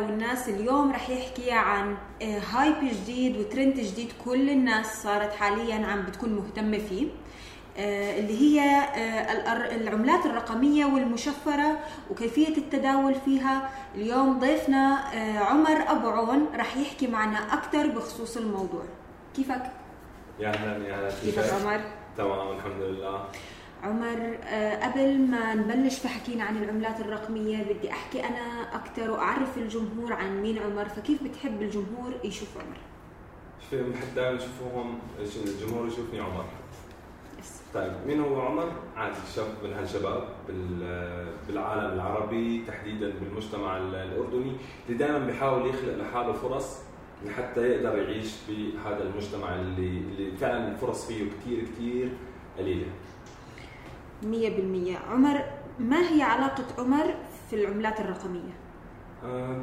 والناس اليوم رح يحكي عن آه، هايب جديد وترند جديد كل الناس صارت حاليا عم بتكون مهتمة فيه. آه، اللي هي آه، العملات الرقمية والمشفرة وكيفية التداول فيها. اليوم ضيفنا آه، عمر أبو عون رح يحكي معنا أكثر بخصوص الموضوع. كيفك؟ يا أهلا يا أهلا كيفك عمر؟ تمام الحمد لله. عمر آه، قبل ما نبلش في حكينا عن العملات الرقمية بدي أحكي أنا أكثر وأعرف الجمهور عن مين عمر فكيف بتحب الجمهور يشوف عمر؟ في بحب دائما اشوفهم الجمهور يشوفني عمر. طيب مين هو عمر؟ عادي شاب من هالشباب بال- بالعالم العربي تحديدا بالمجتمع ال- الأردني اللي دائما بيحاول يخلق لحاله فرص لحتى يقدر يعيش بهذا المجتمع اللي اللي فعلا الفرص فيه كثير كثير قليلة. مية بالمية. عمر ما هي علاقة عمر في العملات الرقمية؟ آه،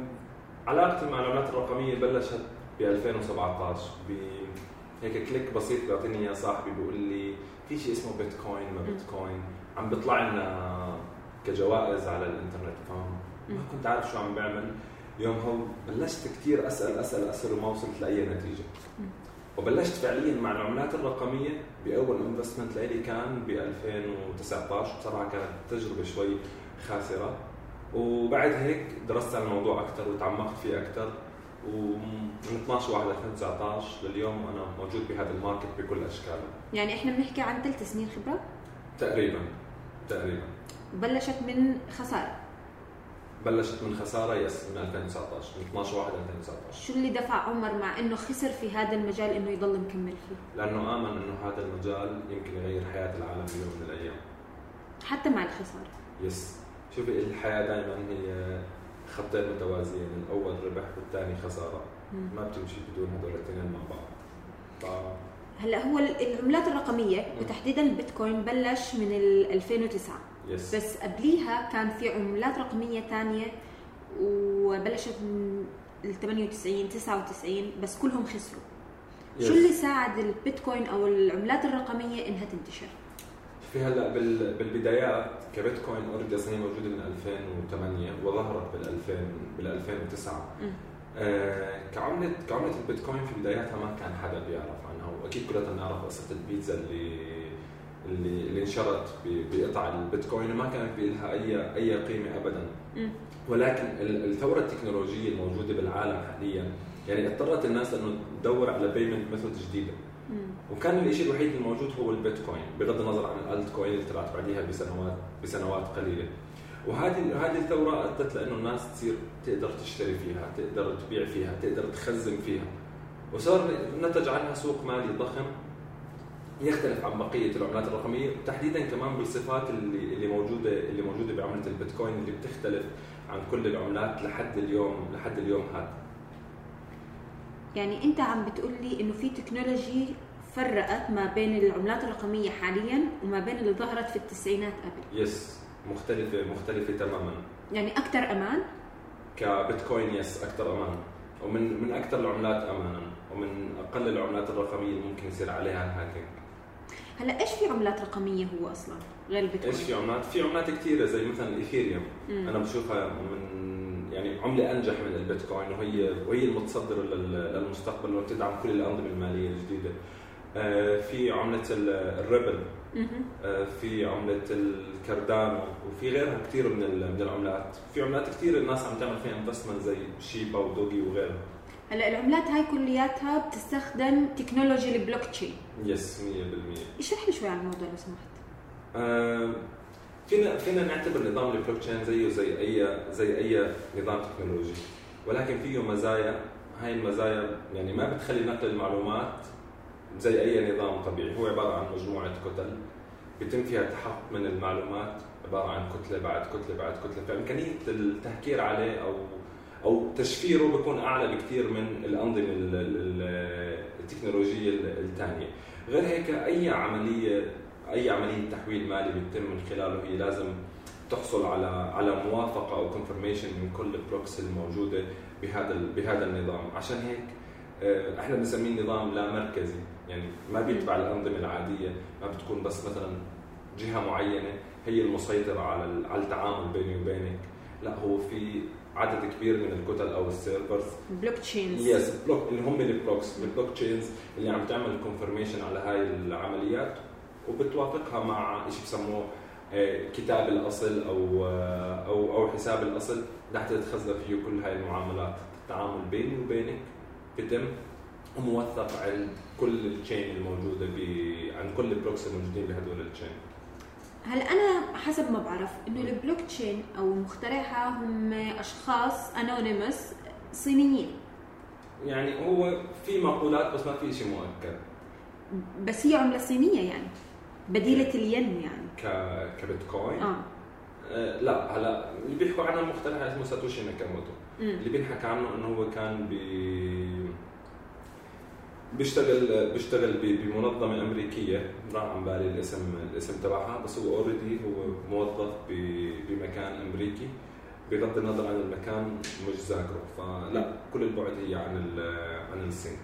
علاقتي مع العملات الرقمية بلشت ب 2017 ب هيك click بسيط بيعطيني إياه صاحبي بيقول لي في شيء اسمه بيتكوين ما بيتكوين. عم بيطلع لنا كجوائز على الإنترنت فاهم؟ ما كنت عارف شو عم بعمل. يوم هو بلشت كثير أسأل أسأل أسأل وما وصلت لأي نتيجة. وبلشت فعليا مع العملات الرقمية بأول investment لإلي كان ب 2019 بصراحة كانت تجربة شوي خاسرة. وبعد هيك درست عن الموضوع أكثر وتعمقت فيه أكثر ومن 12 1 2019 لليوم أنا موجود بهذا ال market بكل اشكاله يعني إحنا بنحكي عن ثلاث سنين خبرة؟ تقريبا تقريبا. بلشت من خسارة. بلشت من خسارة yes من 2019 من 12 1 2019 شو اللي دفع عمر مع إنه خسر في هذا المجال إنه يضل مكمل فيه؟ لأنه آمن إنه هذا المجال يمكن يغير حياة العالم بيوم من الأيام. حتى مع الخسارة. yes. شوفي الحياة دائما هي خطين متوازيين الأول ربح والثاني خسارة. ما بتمشي بدون هدول الاثنين مع بعض. ف... هلأ هو العملات الرقمية وتحديدا البيتكوين بلش من ال 2009 yes بس قبليها كان في عملات رقمية تانية وبلشت من ال 98 99 بس كلهم خسروا yes. شو اللي ساعد البيتكوين أو العملات الرقمية إنها تنتشر؟ في هلا بال- بالبدايات كبيتكوين already أصلا هي موجودة من 2008 وظهرت بال 2000 بال 2009 مم. آه كعمله كعملة البيتكوين في بداياتها ما كان حدا بيعرف عنها وأكيد كلنا بنعرف قصة البيتزا اللي اللي اللي انشرت بقطع البيتكوين وما كانت لها اي أي قيمة ابدا. ولكن ال- الثورة التكنولوجية الموجودة بالعالم حاليا يعني اضطرت الناس إنه تدور على payment method جديدة. وكان الشيء الوحيد الموجود هو البيتكوين بغض النظر عن الألت كوين اللي طلعت بعديها بسنوات بسنوات قليلة. وهذه هذه الثورة أدت لأنه الناس تصير تقدر تشتري فيها تقدر تبيع فيها تقدر تخزن فيها. وصار نتج عنها سوق مالي ضخم. يختلف عن بقية العملات الرقمية تحديدا كمان بالصفات اللي اللي موجوده اللي موجودة بعملة البيتكوين اللي بتختلف عن كل العملات لحد اليوم لحد اليوم هذا. يعني أنت عم بتقول لي إنه في technology فرقت ما بين العملات الرقمية حاليا وما بين اللي ظهرت في التسعينات قبل. yes مختلفه مختلفة تماما. يعني أكثر أمان؟ كبيتكوين yes أكثر أمان. ومن من أكثر العملات امانا ومن أقل العملات الرقمية اللي ممكن يصير عليها ال hacking. هلا إيش في عملات رقمية هو أصلا غير البيتكوين؟ إيش في عملات؟ في عملات كثيره زي مثلا الإيثيريوم. أنا بشوفها من يعني عملة أنجح من البيتكوين وهي وهي المتصدرة لل- للمستقبل وبتدعم كل الأنظمة المالية الجديدة. آه، في عملة ال- الريبل. آه، في عملة الكاردانو وفي غيرها كثير من من العملات. في عملات كثير الناس عم تعمل فيها investment زي شيبا ودوغي وغيرها. هلا العملات هاي كلياتها بتستخدم technology ال blockchain yes 100% اشرح لي شوي عن الموضوع لو سمحت. آه، فينا فينا نعتبر نظام البلوك تشين زيه زي اي زي أي نظام تكنولوجي. ولكن فيه مزايا. هاي المزايا يعني ما بتخلي نقل المعلومات زي أي نظام طبيعي. هو عبارة عن مجموعة كتل بيتم فيها التحقق من المعلومات. عبارة عن كتلة بعد كتلة بعد كتلة. فإمكانية التهكير عليه أو أو تشفيره بيكون أعلى بكثير من الأنظمة ال- ال- التكنولوجية الثانية. غير هيك أي عملية أي عملية تحويل مالي بيتم من خلاله هي لازم تحصل على على موافقة أو confirmation من كل ال blocks الموجودة بهذا بهذا النظام. عشان هيك آه، إحنا بنسميه نظام لا مركزي. يعني ما بيتبع الأنظمة العادية ما بتكون بس مثلا جهة معينة هي المسيطرة على على التعامل بيني وبينك. لا هو في عدد كبير من الكتل أو ال servers. blockchains yes block اللي هم ال blocks ال blockchains اللي عم تعمل confirmation على هاي العمليات وبتوافقها مع شيء بسموه آه، كتاب الأصل أو آه، أو أو حساب الأصل. لحتى تتخزن فيه كل هاي المعاملات. التعامل بيني وبينك بتم موثق عند كل ال chain الموجودة ب عند كل ال blocks الموجودين بهدول ال chain هلا أنا حسب ما بعرف إنه البلوك تشين أو مخترعها هم أشخاص anonymous صينيين. يعني هو في مقولات بس ما في شيء مؤكد. بس هي عملة صينية يعني. بديلة الين يعني. ك كبيتكوين؟ آه. آه لا هلا اللي بيحكوا عنه مخترع اسمه ساتوشي ناكاموتو. اللي بينحكى عنه إنه هو كان ب بيشتغل بيشتغل بمنظمة أمريكية. راح عن بالي الاسم الاسم تبعها بس هو اوريدي هو موظف بمكان أمريكي. بغض النظر عن المكان مش ذاكره. فلا كل البعد هي عن عن الصين.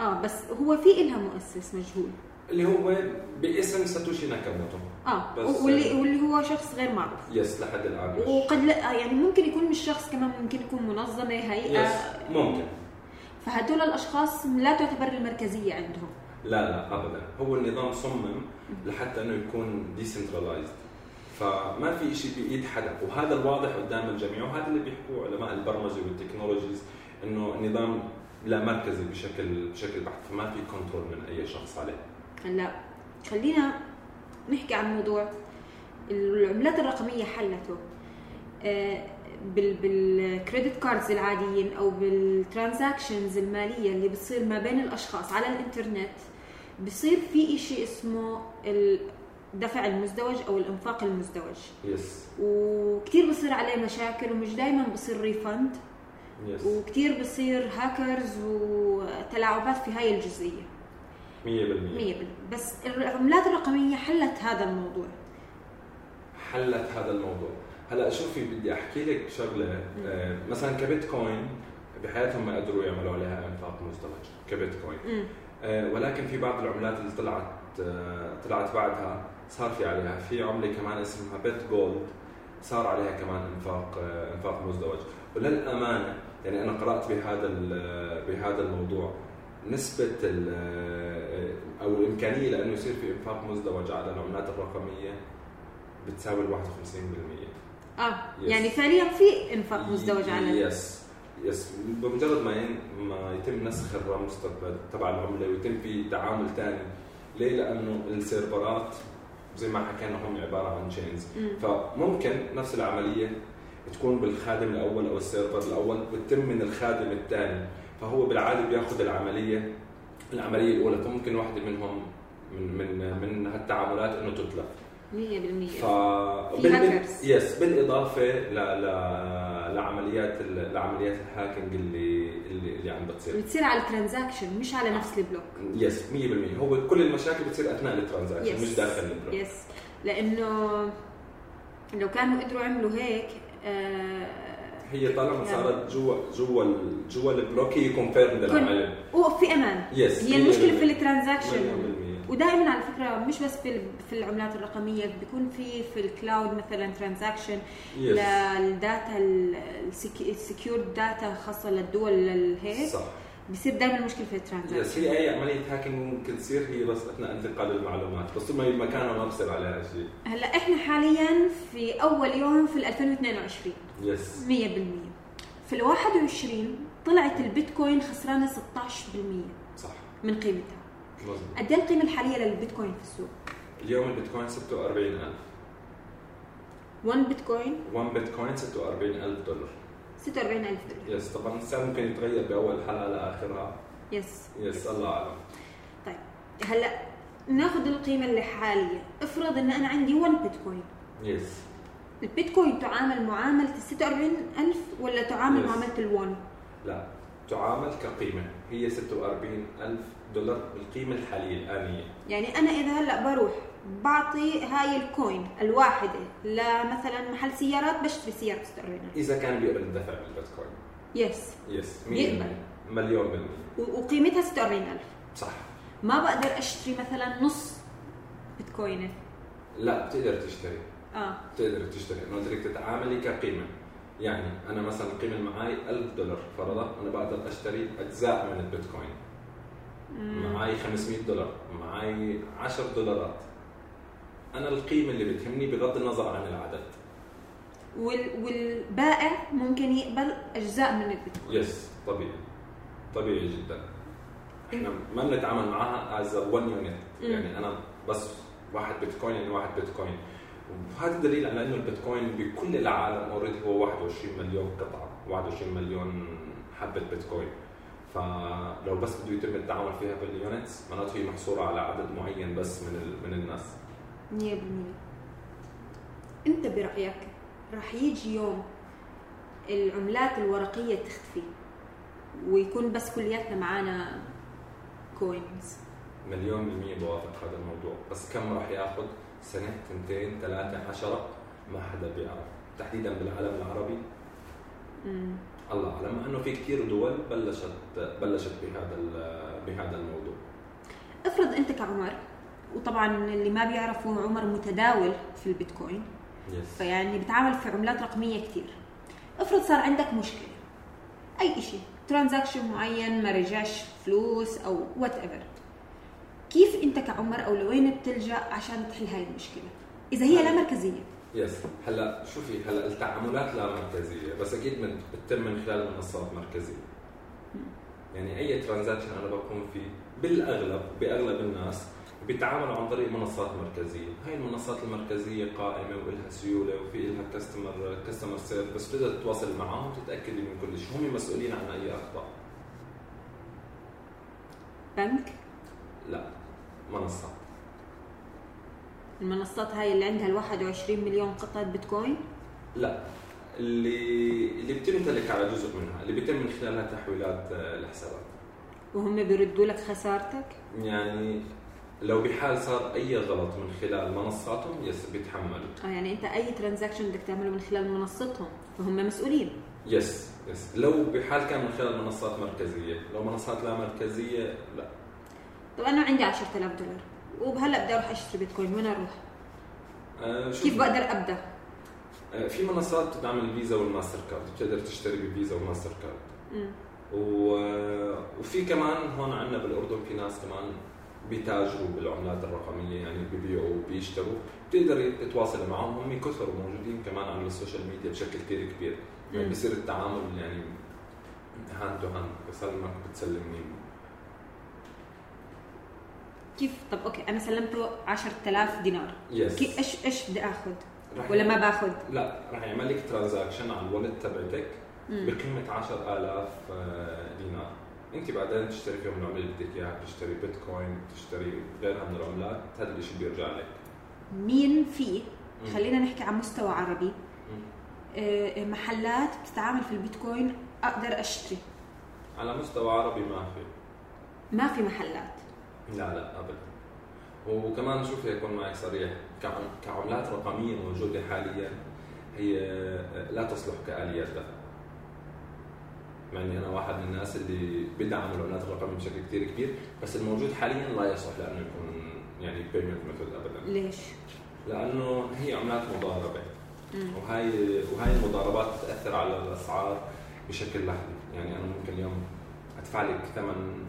آه بس هو في إلها مؤسس مجهول. اللي هو باسم ساتوشي ناكاموتو. آه بس- واللي واللي هو شخص غير معروف. yes لحد الآن. وقد لا يعني ممكن يكون مش شخص كمان ممكن يكون منظمة هيئة. yes ممكن. فهدول الأشخاص لا تعتبر المركزية عندهم. لا لا ابدا. هو النظام صمم لحتى إنه يكون decentralized فما في شيء بايد حدا وهذا الواضح قدام الجميع. وهذا اللي بيحكوه علماء البرمجة وال technologies إنه النظام لا مركزي بشكل بشكل بحت. فما في control من أي شخص عليه. هلا خلينا نحكي عن موضوع العملات الرقمية حلته. آه، بال credit cards العاديين أو بال transactions المالية اللي بتصير ما بين الأشخاص على الإنترنت بصير في شيء اسمه الدفع المزدوج أو الإنفاق المزدوج. yes وكثير بصير عليه مشاكل ومش دائما بصير refund yes وكثير بصير هاكرز وتلاعبات في هاي الجزئية. 100% 100% بس العملات الرقمية حلت هذا الموضوع. حلت هذا الموضوع. هلا شوفي بدي أحكي لك شغلة آه، مثلا كبيتكوين بحياتهم ما قدروا يعملوا عليها إنفاق مزدوج كبيتكوين. آه، ولكن في بعض العملات اللي طلعت آه، طلعت بعدها صار في عليها. في عملة كمان اسمها بيت جولد صار عليها كمان إنفاق إنفاق مزدوج. وللأمانة يعني أنا قرأت بهذا بهذا الموضوع نسبة ال- أو الإمكانية لأنه يصير في إنفاق مزدوج على العملات الرقمية بتساوي ال 51% آه Yes. يعني فعليا في إنفاق مزدوج على yes yes بمجرد ما ين... ما يتم نسخ الرمز تبع- العملة ويتم في تعامل ثاني ليه؟ لأنه السيرفرات زي ما حكينا هم عبارة عن chains مم. فممكن نفس العملية تكون بالخادم الأول أو ال server الأول وتتم من الخادم الثاني فهو بالعاده بياخذ العملية العملية الأولى فممكن واحدة منهم من من من هالتعاملات إنه تتلف 100% ف بال-. yes بالإضافة ل... ل... لعمليات ال... لعمليات ال hacking اللي اللي, اللي عم بتصير. بتصير على ال transaction مش على نفس ال block. yes 100% هو كل المشاكل بتصير أثناء ال transaction. مش داخل ال block. yes لأنه لو كانوا قدروا يعملوا هيك آه هي طالما يعني- صارت جوا جوا ال- جوا ال block هي confirmed كن- العمل وفي أمان. yes هي المشكلة في ال transaction. 100% ودائما على فكرة مش بس في في العملات الرقمية بيكون في في ال cloud مثلا transaction لل data ال secure data خاصة للدول الهيك صح. بصير دائما مشكلة في yes ال transaction هي اي عملية hacking ممكن تصير هي بس اثناء انتقال المعلومات. بس ما بمكانها ما بصير عليها شيء. هلأ إحنا حاليا في أول يوم في 2022 yes 100% في ال 21 طلعت البيتكوين خسرانة 16% صح. من قيمتها. قد إيه القيمة الحالية للبيتكوين في السوق؟ اليوم البيتكوين 46000 1 بيتكوين 1 بيتكوين 46000 دولار. 46000 دولار. yes طبعا السعر ممكن يتغير بأول حلقة لآخرها. yes yes الله أعلم. طيب هلا ناخذ القيمة اللي حاليا افرض إن أنا عندي 1 بيتكوين yes البيتكوين تعامل معاملة ال 46000 ولا تعامل Yes. معاملة ال1 لا تعامل كقيمة. هي 46000 دولار بالقيمة الحالية الانيه يعني أنا إذا هلأ بروح بعطي هاي ال coin الواحدة لمثلا محل سيارات بشتري سيارة 46000 إذا كان بيقبل الدفع بالبيتكوين؟ yes yes بيقبل. 100% مليون. بالمية. وقيمتها 46000 صح. ما بقدر أشتري مثلا نص بيتكوينه لا بتقدر تشتري. آه. تقدر تشتري. انه بدك تتعاملي كقيمة. يعني أنا مثلا القيمه اللي معي 1000 دولار فرضا أنا بقدر أشتري أجزاء من البيتكوين. معي 500 دولار معي 10 دولارات. أنا القيمة اللي بتهمني بغض النظر عن العدد. وال... والبائع ممكن يقبل أجزاء من البيتكوين yes طبيعي. طبيعي جدا. إحنا ما بنتعامل معها as 1 unit. يعني أنا بس واحد بيتكوين يعني واحد بيتكوين. وهذا دليل على إنه البيتكوين بكل العالم already هو 21 مليون قطعة 21 مليون حبة بيتكوين. فلو بس بده يتم التعامل فيها بال units معناته هي محصورة على عدد معين بس من ال- من الناس. 100% انت برأيك راح يجي يوم العملات الورقية تختفي ويكون بس كلياتنا معانا coins مليون بالمية بوافق هذا الموضوع. بس كم راح ياخذ سنة تنتين ثلاثة عشرة؟ ما حدا بيعرف. تحديدا بالعالم العربي. الله أعلم. أنه في كثير دول بلشت بلشت بهذا بهذا الموضوع. افرض أنت كعمر وطبعا اللي ما بيعرفوا عمر متداول في البيتكوين يس فيعني بتعامل في عملات رقمية كثير افرض صار عندك مشكلة. أي شيء transaction معين ما رجعش فلوس أو whatever كيف أنت كعمر أو لوين بتلجأ عشان تحل هاي المشكلة؟ إذا هي لا مركزية. yes هلا شوفي هلا التعاملات لا مركزية بس أكيد من بتتم من خلال منصات مركزية. يعني أي transaction أنا بكون فيه بالاغلب بأغلب الناس بيتعاملوا عن طريق منصات مركزية، هاي المنصات المركزية قائمة وإلها سيولة وفي لها customer customer service بتقدر تتواصل معهم وتتاكدي من كل شيء، هم مسؤولين عن أي أخطاء، بنك؟ لا. منصات المنصات هاي اللي عندها ال 21 مليون قطعة بيتكوين؟ لا. اللي اللي بتمتلك على جزء منها، اللي بيتم من خلالها تحويلات آه، الحسابات. وهم بيردوا لك خسارتك؟ يعني لو بحال صار أي غلط من خلال منصاتهم yes بيتحملوا. آه يعني أنت أي transaction بدك تعمله من خلال منصتهم فهم مسؤولين. yes yes. لو بحال كان من خلال منصات مركزية. لو منصات لا مركزية لا. طب أنا عندي 10000 دولار. وهلا بدي أروح اشتري بيتكوين وين أروح؟ آه كيف بقدر ابدا؟ آه في منصات بتدعم الفيزا والـ Master Card بتقدر تشتري بفيزا و Master Card. و... وفي كمان هون عندنا بالأردن في ناس كمان بيتاجروا بالعملات الرقمية يعني ببيعوا وبيشتروا بتقدر تتواصل معهم هم كثر موجودين كمان على ال social media بشكل كثير كبير يعني. بصير التعامل يعني hand to hand بسلمك بتسلمني كيف طب أوكي أنا سلمته 10000 دينار yes كيف إيش إيش بدي آخذ؟ ولا ما باخذ؟ لا رح يعمل لك transaction على ال wallet تبعتك. بقيمة 10000 آه، دينار أنت بعدين تشتري فيهم العملة اللي بدك إياها بتشتري بيتكوين بتشتري غيرها من العملات هذا الشيء بيرجع لك مين في. خلينا نحكي عن مستوى عربي مم. آه، محلات بتتعامل في البيتكوين أقدر أشتري على مستوى عربي ما في ما في محلات لا لا ابدا. وكمان شوفي اكون معك صريح كعم- كعملات رقمية موجودة حاليا هي لا تصلح كآليات دفع يعني أنا واحد من الناس اللي بدعم العملات الرقميه بشكل كثير كبير بس الموجود حاليا لا يصلح لأنه يكون يعني payment method ابدا. ليش؟ لأنه هي عملات مضاربة. مم. وهاي وهاي المضاربات بتاثر على الأسعار بشكل لحظي. يعني أنا ممكن اليوم أدفع لك ثمن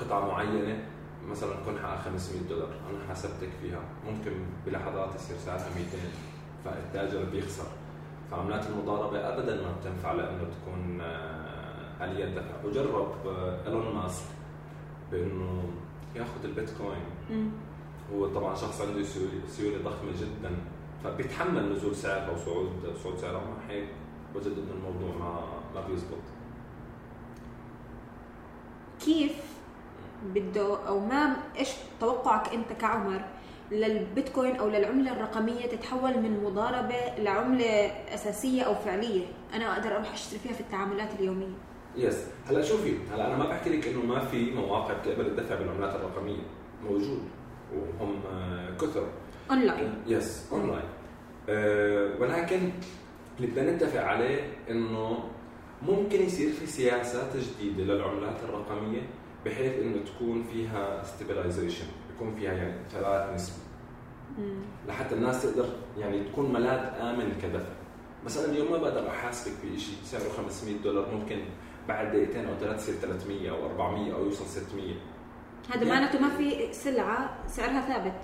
قطعة معينة مثلا تكون حقها 500 دولار أنا حاسبتك فيها. ممكن بلحظات يصير سعرها 200 فالتاجر بيخسر. فعملات المضاربة ابدا ما بتنفع لأنه تكون آه، اليات دفع وجرب آه، إيلون ماسك بأنه ياخذ البيتكوين. مم. هو طبعا شخص عنده سيولة ضخمة جدا فبيتحمل نزول سعرها وصعود صعود سعرها. مع هيك وجد إنه الموضوع ما ما بيزبط. كيف بده أو ما إيش توقعك أنت كعمر للبيتكوين أو للعملة الرقمية تتحول من مضاربة لعملة أساسية أو فعلية؟ أنا أقدر أروح أشتري فيها في التعاملات اليومية. yes هلا شوفي هلا أنا ما بحكي لك إنه ما في مواقع بتقبل الدفع بالعملات الرقمية. موجود وهم آه، كثر. online. yes online. أه ولكن اللي بدنا نتفق عليه إنه ممكن يصير في سياسات جديدة للعملات الرقمية. بحيث إنه تكون فيها stabilization يكون فيها يعني ثبات نسبي. لحتى الناس تقدر يعني تكون ملاذ آمن كدفع. بس أنا اليوم ما بقدر أحاسبك بشيء سعره 500 دولار ممكن بعد دقيقتين أو ثلاث تصير 300 أو 400 أو يوصل 600 هذا معناته ما في سلعة سعرها ثابت.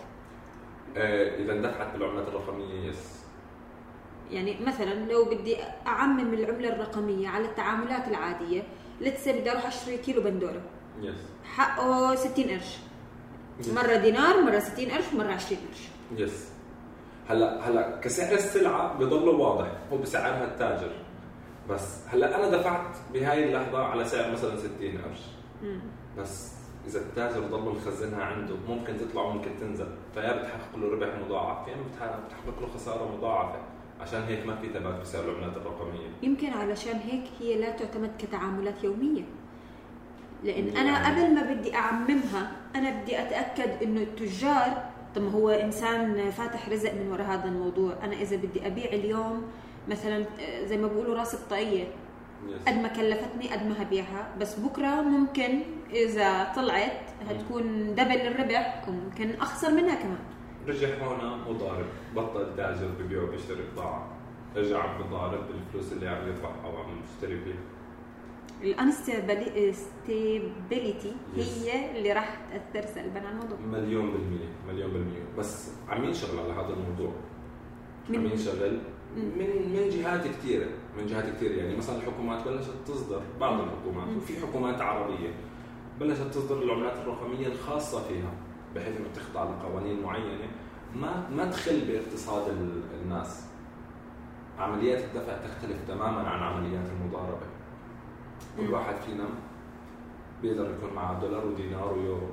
آه، إذا اندفعت بالعملات الرقمية يس يعني مثلا لو بدي أعمم العملة الرقمية على التعاملات العادية let's بدي أروح أشتري كيلو بندورة. yes حقه 60 قرش. مرة دينار مرة 60 قرش مرة 20 قرش. يس هلا هلا كسعر السلعة بضل واضح. هو بسعرها التاجر. بس هلا أنا دفعت بهاي اللحظة على سعر مثلا 60 قرش. بس إذا التاجر ضل مخزنها عنده ممكن تطلع وممكن تنزل. فيا بتحقق له ربح مضاعف يا بتحقق له خسارة مضاعفة. عشان هيك ما في ثبات بسعر العملات الرقمية. يمكن علشان هيك هي لا تعتمد كتعاملات يومية. لأن أنا قبل ما بدي أعممها أنا بدي أتأكد إنه التجار طب ما هو إنسان فاتح رزق من وراء هذا الموضوع. أنا إذا بدي أبيع اليوم مثلا آه، زي ما بيقولوا راس الطاقية. قد ما كلفتني قد ما هبيعها. بس بكرة ممكن إذا طلعت هتكون double الربح وممكن أخسر منها كمان. رجع هون مضارب. بطل تأجر ببيع وبيشتري بضاعة. رجع مضارب بالفلوس اللي عم يدفعها وعم يشتري فيها ال instability هي اللي راح تأثر سلبا على الموضوع. مليون بالمية مليون بالمية. بس عم ينشغل على هذا الموضوع. من- عم ينشغل. من من جهات كثيرة من جهات كثيرة يعني مثلا الحكومات بلشت تصدر بعض الحكومات. مم. وفي حكومات عربية بلشت تصدر العملات الرقمية الخاصة فيها بحيث إنه تخضع لقوانين معينة. ما ما تخل باقتصاد ال- الناس. عمليات الدفع تختلف تماما عن عمليات المضاربة. كل. واحد فينا بيقدر يكون معه دولار ودينار ويورو.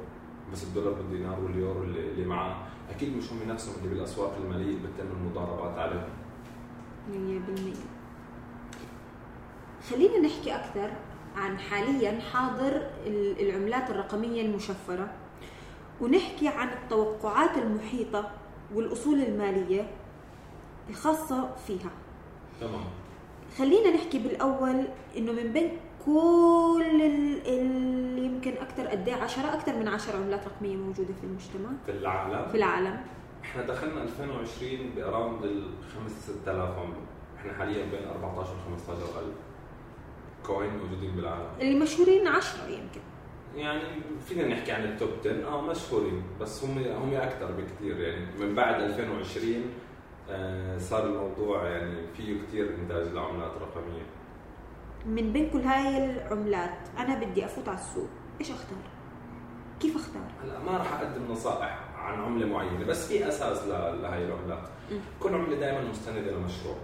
بس الدولار والدينار واليورو اللي, اللي معاه أكيد مش هم نفسهم اللي بالأسواق المالية اللي بتتم المضاربات عليهم. 100% خلينا نحكي أكثر عن حاليا حاضر ال- العملات الرقمية المشفرة ونحكي عن التوقعات المحيطة والأصول المالية الخاصة فيها. تمام. خلينا نحكي بالأول إنه من بين كل ال- اللي يمكن أكثر قد إيه؟ عشرة أكثر من عشر عملات رقمية موجودة في المجتمع. في العالم؟ في العالم. إحنا دخلنا 2020 ب around ال 5 6000 عملة. إحنا حاليا بين 14 و 15000 coin موجودين بالعالم. اللي مشهورين عشرة يمكن. يعني فينا نحكي عن ال top 10 آه مشهورين بس هم هم أكثر بكثير يعني من بعد 2020 آه صار الموضوع يعني فيه كثير إنتاج لعملات رقمية. من بين كل هاي العملات أنا بدي أفوت على السوق. إيش أختار؟ كيف أختار؟ هلا ما راح أقدم نصائح عن عملة معينة بس في أساس لهي العملات. كل عملة دائما مستندة لمشروع.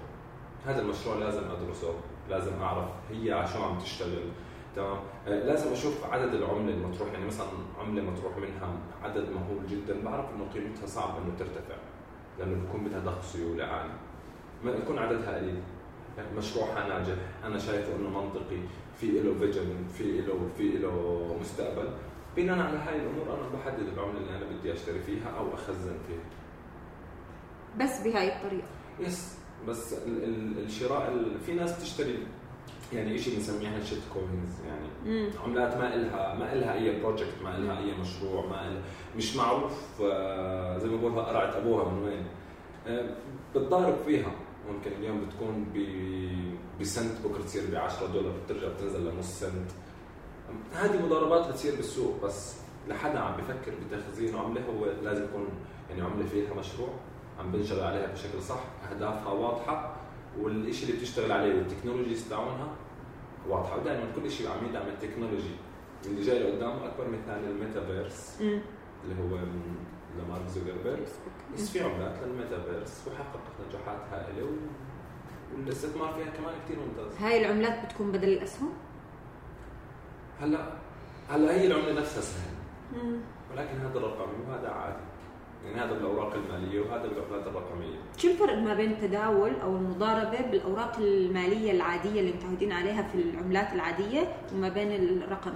هذا المشروع لازم أدرسه لازم أعرف هي على شو عم تشتغل تمام؟ آه، لازم أشوف عدد العملة المطروح يعني مثلا عملة مطروح منها عدد مهول جدا بعرف إنه قيمتها صعب إنه ترتفع لأنه بيكون بدها ضخ سيولة عالي. ما يكون عددها قليل. مشروعها ناجح أنا شايفه إنه منطقي. في له vision في له في له مستقبل. بناء على هاي الأمور أنا بحدد العملة اللي أنا بدي أشتري فيها أو أخزن فيها. بس بهاي الطريقة؟ yes. بس ال ال الشراء ال في ناس بتشتري يعني شيء بنسميها shit coins يعني. مم. عملات ما إلها ما إلها أي project ما إلها أي مشروع ما إلها مش معروف آه، زي ما بقولها قرعت أبوها من وين. آه، بتضارب فيها. ممكن اليوم بتكون ب بسنت بكرة تصير ب 10 دولار بترجع بتنزل لنص سنت. هذه مضاربات بتصير بالسوق بس لحدا عم بفكر بتخزين عملة هو لازم يكون يعني عملة فيها مشروع عم بنشغل عليها بشكل صح أهدافها واضحة والشيء اللي بتشتغل عليه والتكنولوجيز تاعونها واضحة. ودائما كل شيء عم يدعم التكنولوجي. اللي جاي لقدام أكبر مثال الميتافيرس. اللي هو لمارك زوكربيرج بس في عملات للميتافيرس وحققت نجاحات هائلة و... والاستثمار فيها كمان كثير ممتاز. هاي العملات بتكون بدل الأسهم؟ هلأ هلأ هي العملة نفسها سهل مم. ولكن هذا رقمي وهذا عادي. يعني هذا بالأوراق المالية وهذا بالعملات الرقمية. شو الفرق ما بين التداول أو المضاربة بالأوراق المالية العادية اللي متعودين عليها في العملات العادية وما بين الرقم؟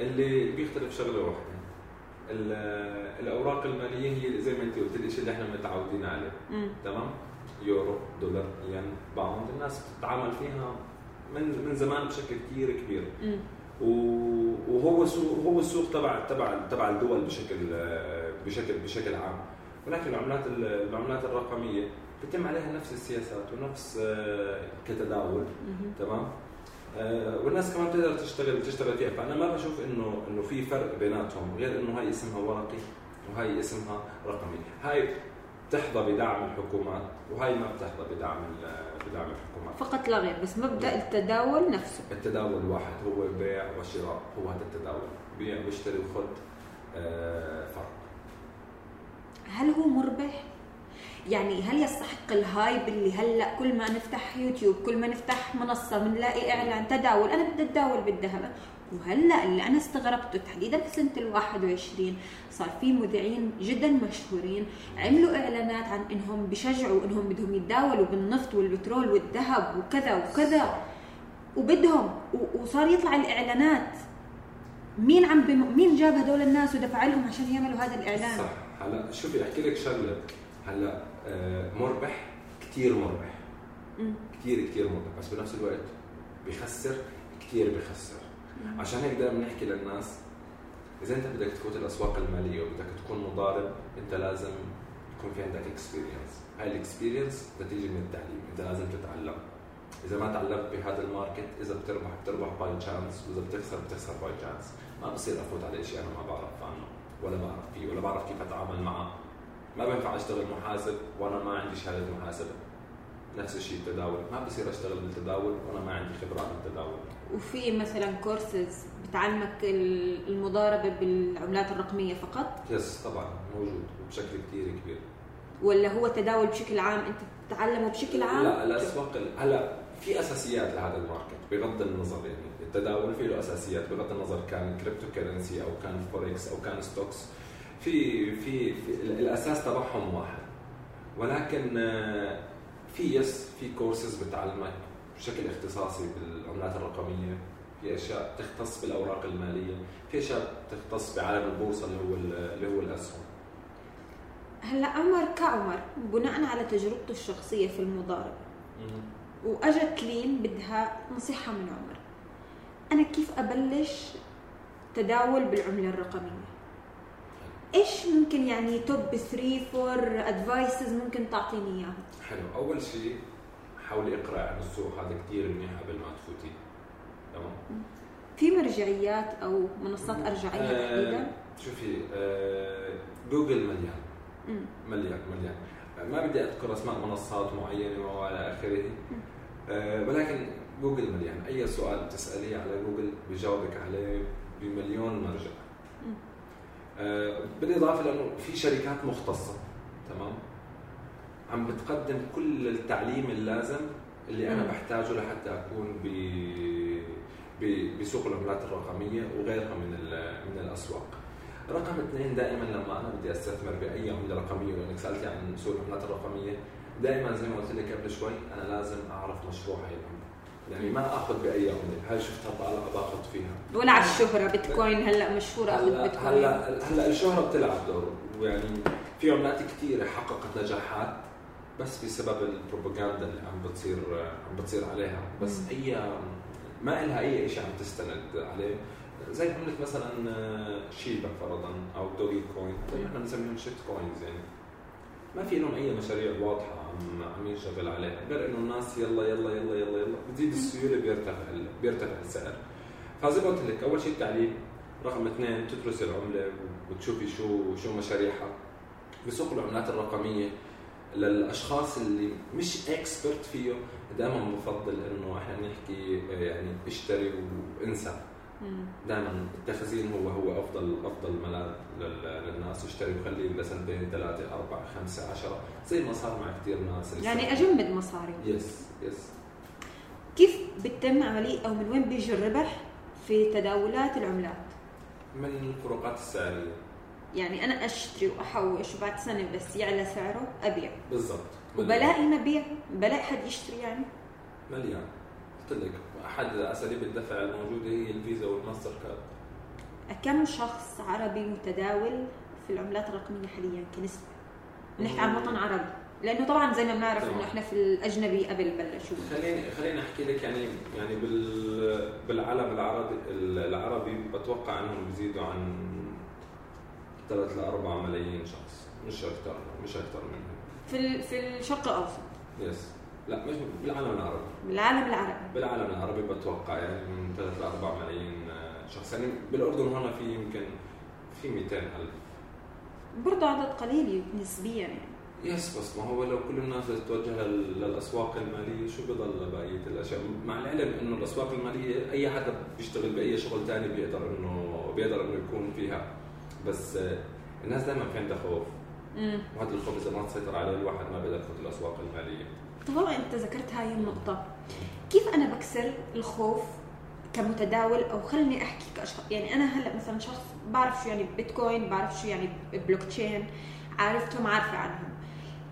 اللي بيختلف شغلة واحدة. الأوراق المالية هي زي ما انت قلت الشيء اللي إحنا متعودين عليه. تمام؟ يورو دولار ين باوند الناس بتتعامل فيها من من زمان بشكل كثير كبير. وهو سوق هو السوق تبع تبع تبع الدول بشكل بشكل بشكل عام. ولكن العملات العملات الرقمية بتم عليها نفس السياسات ونفس آه، كتداول. تمام؟ والناس كمان بتقدر تشتغل تشتغل فيها. فأنا ما بشوف انه إنه في فرق بيناتهم غير إنه هاي اسمها ورقي وهي اسمها رقمي. هاي بتحظى بدعم الحكومات وهي ما بتحظى بدعم بدعم الحكومات. فقط لا غير بس مبدأ التداول نفسه. التداول واحد هو بيع وشراء هو هذا التداول. بيع واشتري وخذ آه، فرق. هل هو مربح؟ يعني هل يستحق الهايب اللي هلا كل ما نفتح يوتيوب كل ما نفتح منصة بنلاقي إعلان تداول. أنا بدي أتداول بالذهب. وهلا اللي أنا استغربته تحديدا في سنة ال 21 صار في مذيعين جدا مشهورين عملوا إعلانات عن إنهم بشجعوا إنهم بدهم يتداولوا بالنفط والبترول والذهب وكذا وكذا. وبدهم وصار يطلع الإعلانات. مين عم بم... مين جاب هدول الناس ودفع لهم عشان يعملوا هذا الإعلان؟ صح. هلا شوفي أحكي لك شغلة. هلا آه، مربح كثير مربح. كثير كثير مربح بس بنفس الوقت بخسر كثير بخسر. عشان هيك دائما بنحكي للناس إذا أنت بدك تفوت الأسواق المالية وبدك تكون مضارب أنت لازم يكون في عندك experience هاي ال experience بتيجي من التعليم أنت لازم تتعلم. إذا ما تعلمت بهذا ال market إذا بتربح بتربح by chance وإذا بتخسر بتخسر by chance ما بصير أفوت على شيء أنا ما بعرف عنه ولا بعرف فيه ولا بعرف كيف أتعامل معه. ما بينفع أشتغل محاسب وأنا ما عندي شهادة محاسبة. نفس الشيء التداول. ما بصير أشتغل بالتداول وأنا ما عندي خبره بالتداول. وفي مثلا كورسز بتعلمك المضاربة بالعملات الرقمية فقط؟ yes طبعا. موجود بشكل كثير كبير. ولا هو تداول بشكل عام؟ أنت تتعلمه بشكل عام؟ لا الأسواق هلا في أساسيات لهذا ال market بغض النظر يعني. التداول فيه له أساسيات بغض النظر كان crypto currency أو كان فوركس أو كان stocks في في, في الأساس تبعهم واحد. ولكن آه، في yes في كورسز بتعلمك بشكل اختصاصي بالعملات الرقمية. في أشياء تختص بالأوراق المالية. في أشياء تختص بعالم البورصة اللي هو اللي هو الأسهم. هلا عمر كعمر بناء على تجربته الشخصية في المضاربة وأجت لين بدها نصيحة من عمر. أنا كيف أبلش تداول بالعملة الرقمية؟ إيش ممكن يعني top 3 4 advices ممكن تعطيني إياها؟ حلو. أول شيء حاولي إقرأ عن السوق هذا كثير منيح قبل ما تفوتي. تمام؟ في مرجعيات أو منصات أرجعية آه، تحديدا شوفي آه جوجل مليان. مليان مليان. ما بدي أذكر أسماء منصات معينة وإلى آخره. آه ولكن جوجل مليان. أي سؤال بتساليه على جوجل بجاوبك عليه بمليون مرجع. آه بالاضافة لأنه في شركات مختصة تمام عم بتقدم كل التعليم اللازم اللي أنا بحتاجه لحتى أكون ب بسوق العملات الرقمية وغيرها من من الأسواق. رقم اثنين دائما لما أنا بدي أستثمر بأي عملة رقمية لانك سألتي عن سوق العملات الرقمية دائما زي ما قلت لك قبل شوي أنا لازم أعرف مشروع هي العمله. يعني ما أخذ بأي عملة، هاي شفتها طالعة باخذ فيها. ولا على الشهرة بيتكوين هلأ مشهورة هلا بيتكوين. هلا هلأ الشهرة بتلعب دور. ويعني في عملات كثيره حققت نجاحات بس بسبب البروباغندا اللي عم بتصير عم بتصير عليها. بس مم. اي ما لها أي شيء عم تستند عليه. زي عملة مثلا شيبا فرضا أو دوجي كوين إحنا بنسميهم shit coins يعني. ما في لهم أي مشاريع واضحة. عم عم ينشغل عليها غير إنه الناس يلا يلا يلا يلا يلا. بتزيد السيولة بيرتفع بيرتفع السعر. فزي ما قلت لك أول شيء التعليم رقم اثنين تدرس العملة وتشوفي شو شو مشاريعها. بسوق العملات الرقمية للأشخاص اللي مش expert فيه دائما بفضل إنه إحنا نحكي يعني اشتري وانسى. دائما التخزين هو هو افضل أفضل ملاذ للناس اشتري وخليه لسنتين ثلاثة أربعة خمسة عشرة. زي ما صار مع كثير ناس يعني أجمد مصاري. يس يس كيف بتتم عملية أو من وين بيجي الربح في تداولات العملات؟ من الفروقات السعرية. يعني أنا أشتري وأحوش وبعد سنة بس يعلى سعره أبيع. بالضبط. وبلاقي مبيع بلاقي حد يشتري يعني؟ مليان قلت لك أحد أساليب الدفع الموجودة هي الفيزا والماستر كارد. كم شخص عربي متداول في العملات الرقمية حاليا كنسبة؟ نحكي عن وطن عربي. لأنه طبعا زي ما بنعرف إنه إحنا في الأجنبي قبل بلشوا. خليني خليني أحكي لك يعني يعني بال بالعالم العربي العربي بتوقع إنهم بيزيدوا عن 3 ل 4 ملايين شخص. مش أكثر مش أكثر منهم. في في الشرق الأوسط. يس لا مش بالعالم العربي. بالعالم العربي. بالعالم العربي بتوقع يعني من 3 ل 4 ملايين شخص. يعني بالأردن هون في يمكن في 200 ألف. برضه عدد قليل نسبيا. يعني يس بس ما هو لو كل الناس تتوجه لل- للأسواق المالية شو بضل بقية الأشياء؟ مع العلم إنه الأسواق المالية أي حدا بيشتغل بأي شغل ثاني بيقدر إنه بيقدر إنه يكون فيها. بس الناس دائما في عندها خوف. وهذا الخوف إذا ما تسيطر عليه الواحد ما بيقدر يفوت الأسواق المالية. طب والله أنت ذكرت هاي النقطة. كيف أنا بكسر الخوف كمتداول؟ أو خليني أحكي كأشخاص. يعني أنا هلأ مثلا شخص بعرف شو يعني بيتكوين بعرف شو يعني بلوك تشين عرفتهم عارفة عنهم.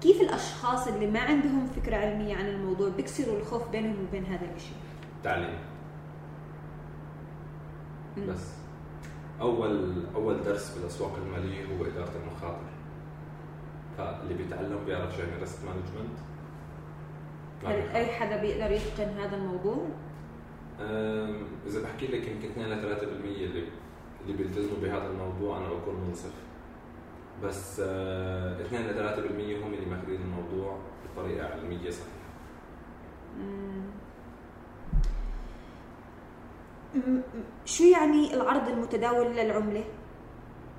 كيف الأشخاص اللي ما عندهم فكرة علمية عن الموضوع بيكسروا الخوف بينهم وبين هذا الشيء تعليم. بس. أول أول درس بالأسواق المالية هو إدارة المخاطر. فاللي بيتعلم بيعرف شو يعني risk management هل أي حدا بيقدر يتقن هذا الموضوع؟ إذا بحكي لك يمكن 2 ل 3% اللي اللي بيلتزموا بهذا الموضوع أنا بكون منصف بس آه، 2 ل 3% هم اللي ماخذين الموضوع بطريقة علمية صحيحة شو يعني العرض المتداول للعملة؟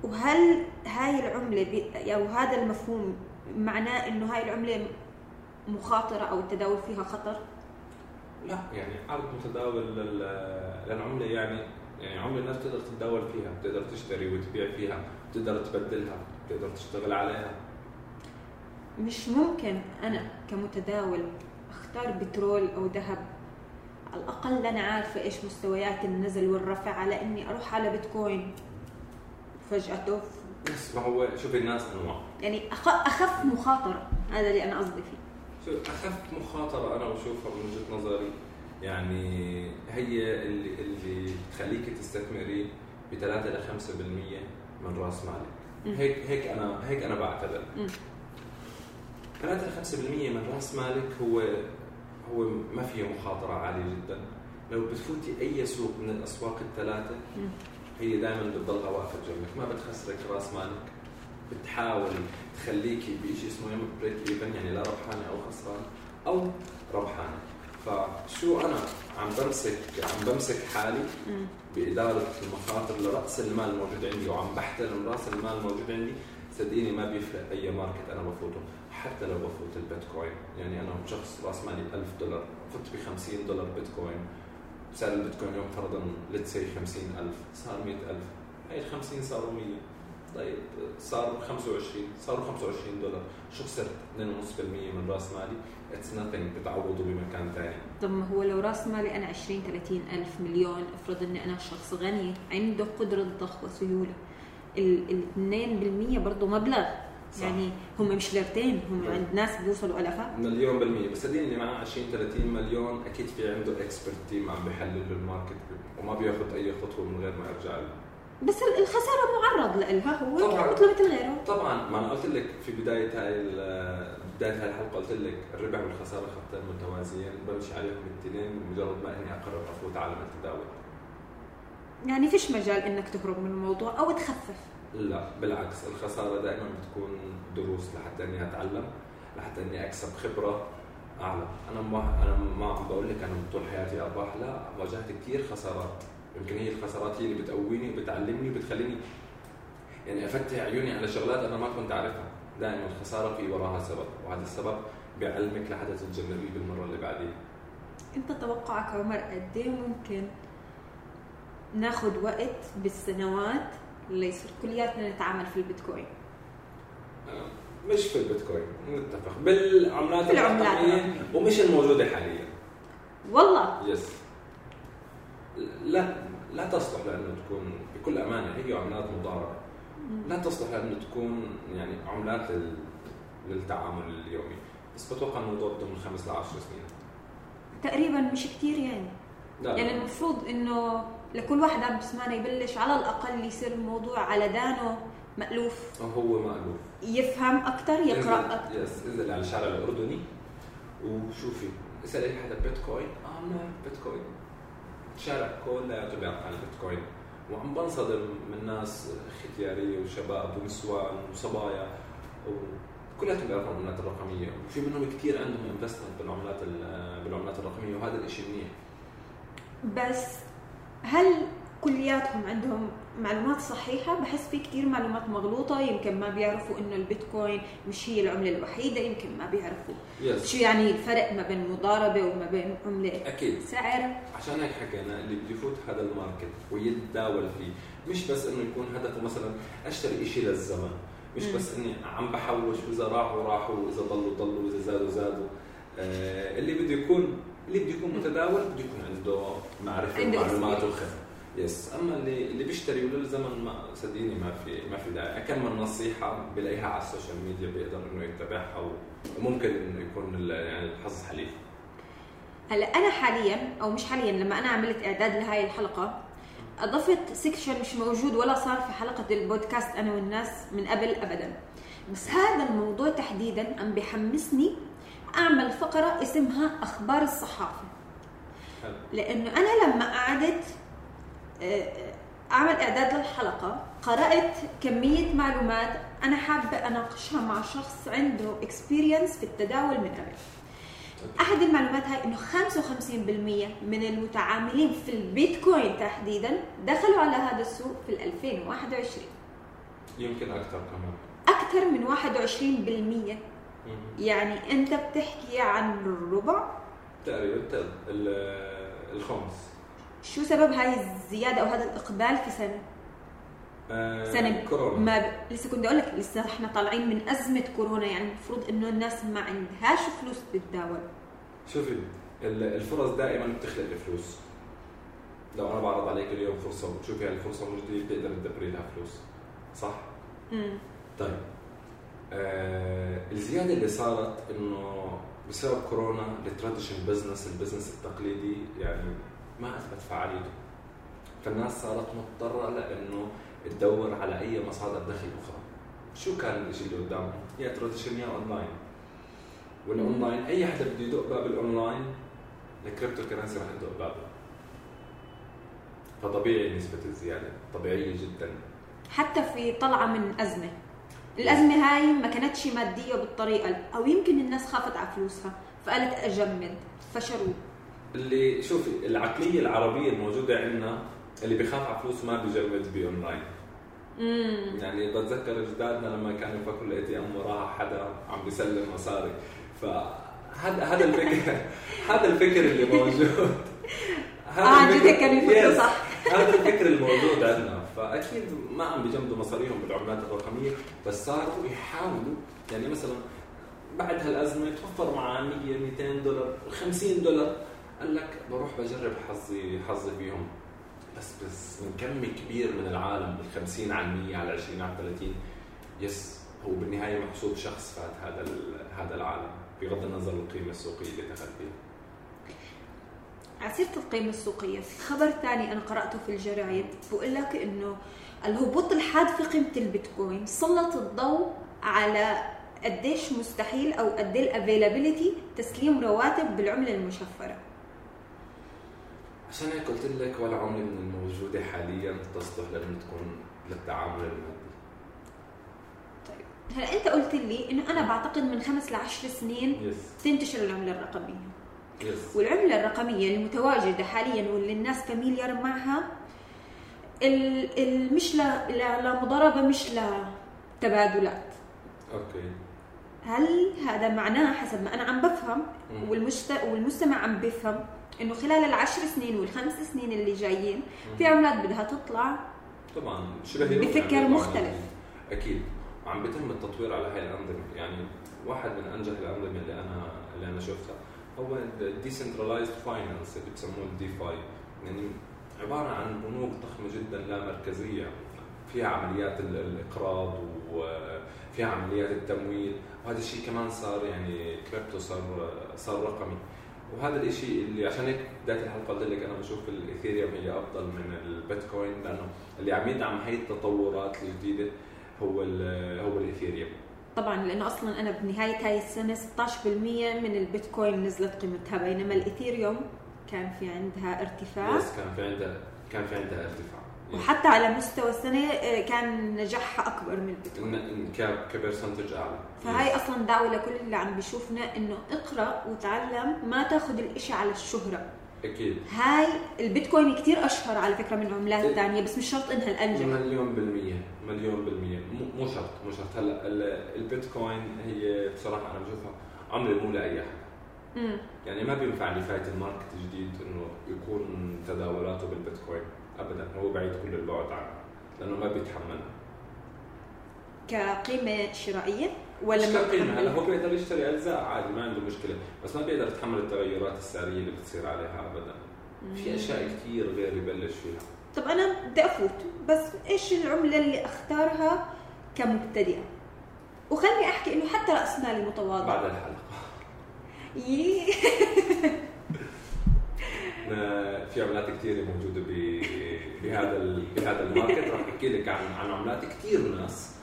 وهل هاي العملة بي- أو هذا المفهوم معناه إنه هاي العملة مخاطرة أو التداول فيها خطر؟ لا يعني عرض متداول لل- للعملة يعني يعني عملة الناس بتقدر تتداول فيها بتقدر تشتري وتبيع فيها بتقدر تبدلها بتقدر تشتغل عليها. مش ممكن أنا كمتداول أختار بترول أو ذهب؟ على الأقل أنا عارفة إيش مستويات النزل والرفع على إني أروح على بيتكوين. فجأة توف. بس ما هو شوف الناس أنواع. يعني أخف مخاطرة هذا اللي أنا قصدي فيه. شوف أخف مخاطرة أنا بشوفها من وجهة نظري يعني هي اللي اللي تخليك تستثمري ب 3 ل 5% من رأس مالك. هيك هيك أنا هيك أنا بعتبر مم. 3 ل 5% من رأس مالك هو هو ما فيه مخاطرة عالية جدا لو بتفوتي أي سوق من الأسواق الثلاثة. هي دائما بتضلها واقفة جنبك ما بتخسرك رأس مالك بتحاول تخليكي بشيء اسمه يوم break even يعني لا ربحانة أو خسران أو ربحانة. فشو أنا عم بمسك عم بمسك حالي. بإدارة المخاطر لرأس المال الموجود عندي وعم بحترم رأس المال الموجود عندي. صدقيني ما بيفرق أي market أنا بفوته حتى لو بفوت البيتكوين. يعني أنا شخص رأس مالي 1000 دولار فت ب 50 دولار بيتكوين. سعر البيتكوين اليوم فرضا let's say 50000 صار 100000 هي ال 50 صاروا 100 طيب صار 25 صاروا 25 دولار. شو خسرت؟ 2.5% من رأس مالي. it's nothing بتعوضه بمكان ثاني طب ما هو لو رأس مالي أنا 20 30 ألف مليون افرض إني أنا شخص غني عنده قدرة ضخ وسيوله ال 2% برضه مبلغ. صح. يعني هم مش ليرتين هم طيب. عند ناس بيوصلوا آلافات مليون بالمية. بس صدقني اللي معاه 20 30 مليون أكيد في عنده expert team عم بيحلل له ال market وما بياخذ أي خطوة من غير ما يرجع له. بس ال- الخسارة معرض لها هو طبعاً. مثله مثل غيره طبعا. ما أنا قلت لك في بداية هاي بداية هاي الحلقة قلت لك الربح والخسارة خطين متوازيين. بمشي عليهم الاثنين بمجرد ما إني أقرر أفوت عالم التداول يعني فيش مجال إنك تهرب من الموضوع أو تخفف. لا بالعكس. الخسارة دائما بتكون دروس لحتى إني أتعلم لحتى إني أكسب خبرة أعلى. أنا ما أنا ما عم بقول لك أنا طول حياتي أرباح لا. واجهت كثير خسارات. يمكن هي الخسارات هي اللي بتقويني وبتعلمني وبتخليني. يعني أفتح عيوني على شغلات أنا ما كنت أعرفها. دائما الخسارة في وراها سبب وهذا السبب بيعلمك لحتى تتجنبيه بالمرة اللي بعديها أنت توقعك عمر قد إيه ممكن ناخذ وقت بالسنوات ليصير كلياتنا نتعامل في البيتكوين؟ مش في البيتكوين نتفق. بالعملات الرقمية. ومش الموجودة حاليا. والله؟ يس لا لا تصلح لأنه تكون بكل أمانة هي عملات مضاربه لا تصلح لأنه تكون يعني عملات لل... للتعامل اليومي. بس بتوقع الموضوع ضمن خمس ل 10 سنين. تقريبا مش كتير يعني. لا يعني المفروض إنه لكل واحد عم بسمعنا يبلش على الأقل يصير الموضوع على دانه مألوف. هو مألوف. يفهم أكثر يقرأ أكثر يس إنزل على الشارع الأردني وشوفي. إسأل أي حدا بيتكوين؟ آه بيتكوين. الشارع كله بيعرف عن البيتكوين وعم بنصدم من ناس ختيارية وشباب ونسوان وصبايا. كلياتهم بيعرفوا العملات الرقمية. وفي منهم كثير عندهم انفستمنت بالعملات بالعملات الرقمية. وهذا الشيء منيح. بس هل كلياتهم عندهم معلومات صحيحة بحس في كثير معلومات مغلوطة يمكن ما بيعرفوا إنه البيتكوين مش هي العملة الوحيدة يمكن ما بيعرفوا yes. شو يعني الفرق ما بين مضاربة وما بين عملة أكيد سعر عشان هيك حكينا اللي بده يفوت هذا الماركت ويتداول فيه مش بس إنه يكون هدفه مثلا أشتري شيء للزمن مش مم. بس إني عم بحوش وإذا راحوا راحوا وإذا ضلوا ضلوا وإذا زادوا زادوا آه اللي بده يكون اللي بده يكون متداول بده يكون عنده معرفة ومعلومات. وخبرة يس أما اللي اللي بيشتري وللزمن ما صدقيني ما في ما في داعي. كم من نصيحه بلاقيها على السوشيال ميديا بيقدر إنه يتبعها وممكن إنه يكون ال- يعني الحظ حليف. هلا أنا حاليا أو مش حاليا لما أنا عملت إعداد لهاي الحلقة أضفت سيكشن مش موجود ولا صار في حلقة البودكاست أنا والناس من قبل ابدا. بس هذا الموضوع تحديدا عم بحمسني أعمل فقرة اسمها أخبار الصحافة. حلو. لأنه أنا لما قعدت أعمل إعداد للحلقة. قرأت كمية معلومات أنا حابة أناقشها مع شخص عنده اكسبيرينس في التداول من قبل. أحد المعلومات هاي إنه 55% من المتعاملين في البيتكوين تحديدا دخلوا على هذا السوق في ال 2021 يمكن أكثر كمان. أكثر من 21% مم. يعني أنت بتحكي عن الربع تقريبا تق- ال- الخمس. شو سبب هاي الزيادة أو هذا الإقبال في سنة؟ آه، سنة كورونا. ما ب... لسه كنت أقول لك لسه إحنا طالعين من أزمة كورونا يعني المفروض إنه الناس ما عندهاش فلوس تتداول. شوفي ال- الفرص دائما بتخلق الفلوس. لو أنا بعرض عليك اليوم فرصة وبتشوفي هاي الفرصة موجوده بتقدر تدبري لها فلوس صح؟ امم طيب. آه الزيادة اللي صارت إنه بسبب كورونا ال traditional business البزنس التقليدي يعني ما أثبت فعاليته. فالناس صارت مضطرة لأنه تدور على أي مصادر دخل أخرى. شو كان الشيء اللي قدامهم؟ يا traditional يا أونلاين. والاونلاين أي حدا بده يدق باب ال online ال cryptocurrency رح تدق بابه. فطبيعي نسبة الزيادة طبيعية جدا. حتى في طلعة من أزمة. الأزمة هاي ما كانتش مادية بالطريقة أو يمكن الناس خافت على فلوسها فقالت أجمد فشروا اللي شوفي العقلية العربية الموجودة عندنا اللي بيخاف على فلوسه ما بيجمد باونلاين امم يعني بتذكر أجدادنا لما كانوا يفكروا ال ATM وراها حدا عم بيسلم مصاري. فهذا هذا الفكر هذا الفكر اللي موجود. هذا آه الفكر- جد Yes. صح. هذا الفكر الموجود عندنا. فأكيد ما عم بيجمدوا مصاريهم بالعملات الرقمية بس صاروا يحاولوا. يعني مثلا بعد هالأزمة توفر معاه 100 200 دولار 50 دولار. قال لك بروح بجرب حظي حظي فيهم. بس بس من كم كبير من العالم ال 50 على 100 على 20 على 30 يس هو بالنهاية محسوب شخص فات هذا هذا العالم بغض النظر القيمة السوقية اللي دخل فيها على سيره القيمة السوقية. في خبر ثاني أنا قرأته في الجرايد بقول لك إنه الهبوط الحاد في قيمة البيتكوين سلط الضوء على قديش مستحيل أو قد ال availability تسليم رواتب بالعملة المشفرة. عشان هيك قلت لك ولا عمله من الموجودة حاليا تصلح لأنه تكون للتعامل المادي. طيب هلا انت قلت لي إنه أنا بعتقد من خمس لعشر سنين yes تنتشر العملة الرقمية. yes والعملة الرقمية المتواجدة حاليا واللي الناس familiar معها ال ال مش لمضاربه مش لتبادلات أوكي. هل هذا معناه حسب ما أنا عم بفهم مم. والمجت... والمستمع عم بفهم إنه خلال العشر سنين والخمس سنين اللي جايين في عملات بدها تطلع طبعا شبه بفكر يعني؟ مختلف. أكيد. وعم بيتم التطوير على هاي الأنظمة. يعني واحد من أنجح الأنظمة اللي أنا اللي أنا شفتها. هو ال decentralized finance اللي بسموه ال DeFi يعني عبارة عن بنوك ضخمة جدا لا مركزية. فيها عمليات ال- الإقراض وفيها عمليات التمويل. وهذا الشيء كمان صار يعني كريبتو صار صار رقمي. وهذا الشيء اللي عشان هيك بداية الحلقة قلت لك أنا بشوف الايثيريوم هي أفضل من البيتكوين لأنه اللي عم يدعم هي التطورات الجديدة هو ال هو الايثيريوم طبعا لأنه أصلا أنا بنهاية هاي السنة 16% من البيتكوين نزلت قيمتها بينما الايثيريوم كان في عندها ارتفاع. yes كان في عندها كان في عندها ارتفاع. وحتى على مستوى السنة آه، كان نجاحها أكبر من ك- ك percentage أعلى. فهاي أصلا دعوة لكل اللي عم بيشوفنا إنه اقرأ وتعلم ما تاخذ الإشي على الشهرة. أكيد. هاي البيتكوين كتير أشهر على فكرة من عملات إيه. ثانية بس مش شرط إنها الأنجح. مليون بالمية مليون بالمية. مو- شرط مو شرط. هلا ال- البيتكوين هي بصراحة أنا بشوفها عملة مو لأي أحد امم يعني ما بينفع لفاية الماركت الجديد إنه يكون تداولاته بالبيتكوين. أبدا. هو بعيد كل البعد عنها لأنه ما بيتحملها كقيمة شرائية ولا مش ما كقيمة هلا؟ هو بيقدر يشتري أجزاء؟ عادي ما عنده مشكلة. بس ما بيقدر يتحمل التغيرات السعرية اللي بتصير عليها أبدا. في أشياء كثير غير يبلش فيها. طب أنا بدي أفوت. بس إيش العملة اللي أختارها كمبتدئة؟ وخلني أحكي إنه حتى رأس مالي متواضع. بعد. آه، في عملات كثيرة موجودة ب- بهذا بهذا الماركت. راح أحكي لك عن عن عملات كثير ناس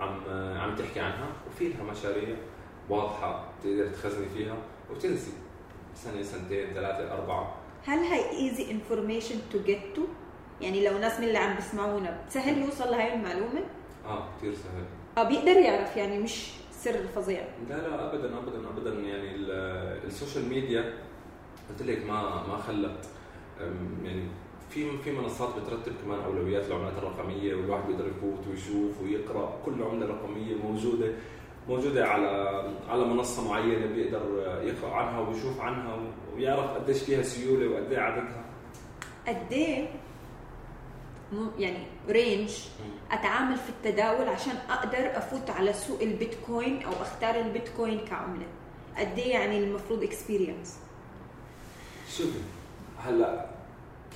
عم عم تحكي عنها وفي لها مشاريع واضحة بتقدر تخزني فيها وتنسي. سنة سنتين ثلاثة أربعة. هل هاي easy information to get to يعني لو ناس من اللي عم بيسمعونا سهل يوصل لهي المعلومة؟ آه كثير سهل. آه بيقدر يعرف يعني مش سر فظيع لا لا ابدا ابدا ابدا. يعني ال- السوشيال ميديا قلت لك ما ما خلت يعني في في منصات بترتب كمان أولويات العملات الرقمية والواحد بيقدر يفوت ويشوف ويقرأ. كل عمله رقميه موجودة موجودة على على منصة معينة بيقدر يقرأ عنها ويشوف عنها ويعرف قديش فيها سيولة وقد إيه عددها. قد إيه يعني range أتعامل في التداول عشان أقدر أفوت على سوق البيتكوين أو أختار البيتكوين كعملة. قد إيه يعني المفروض experience شوفي هلأ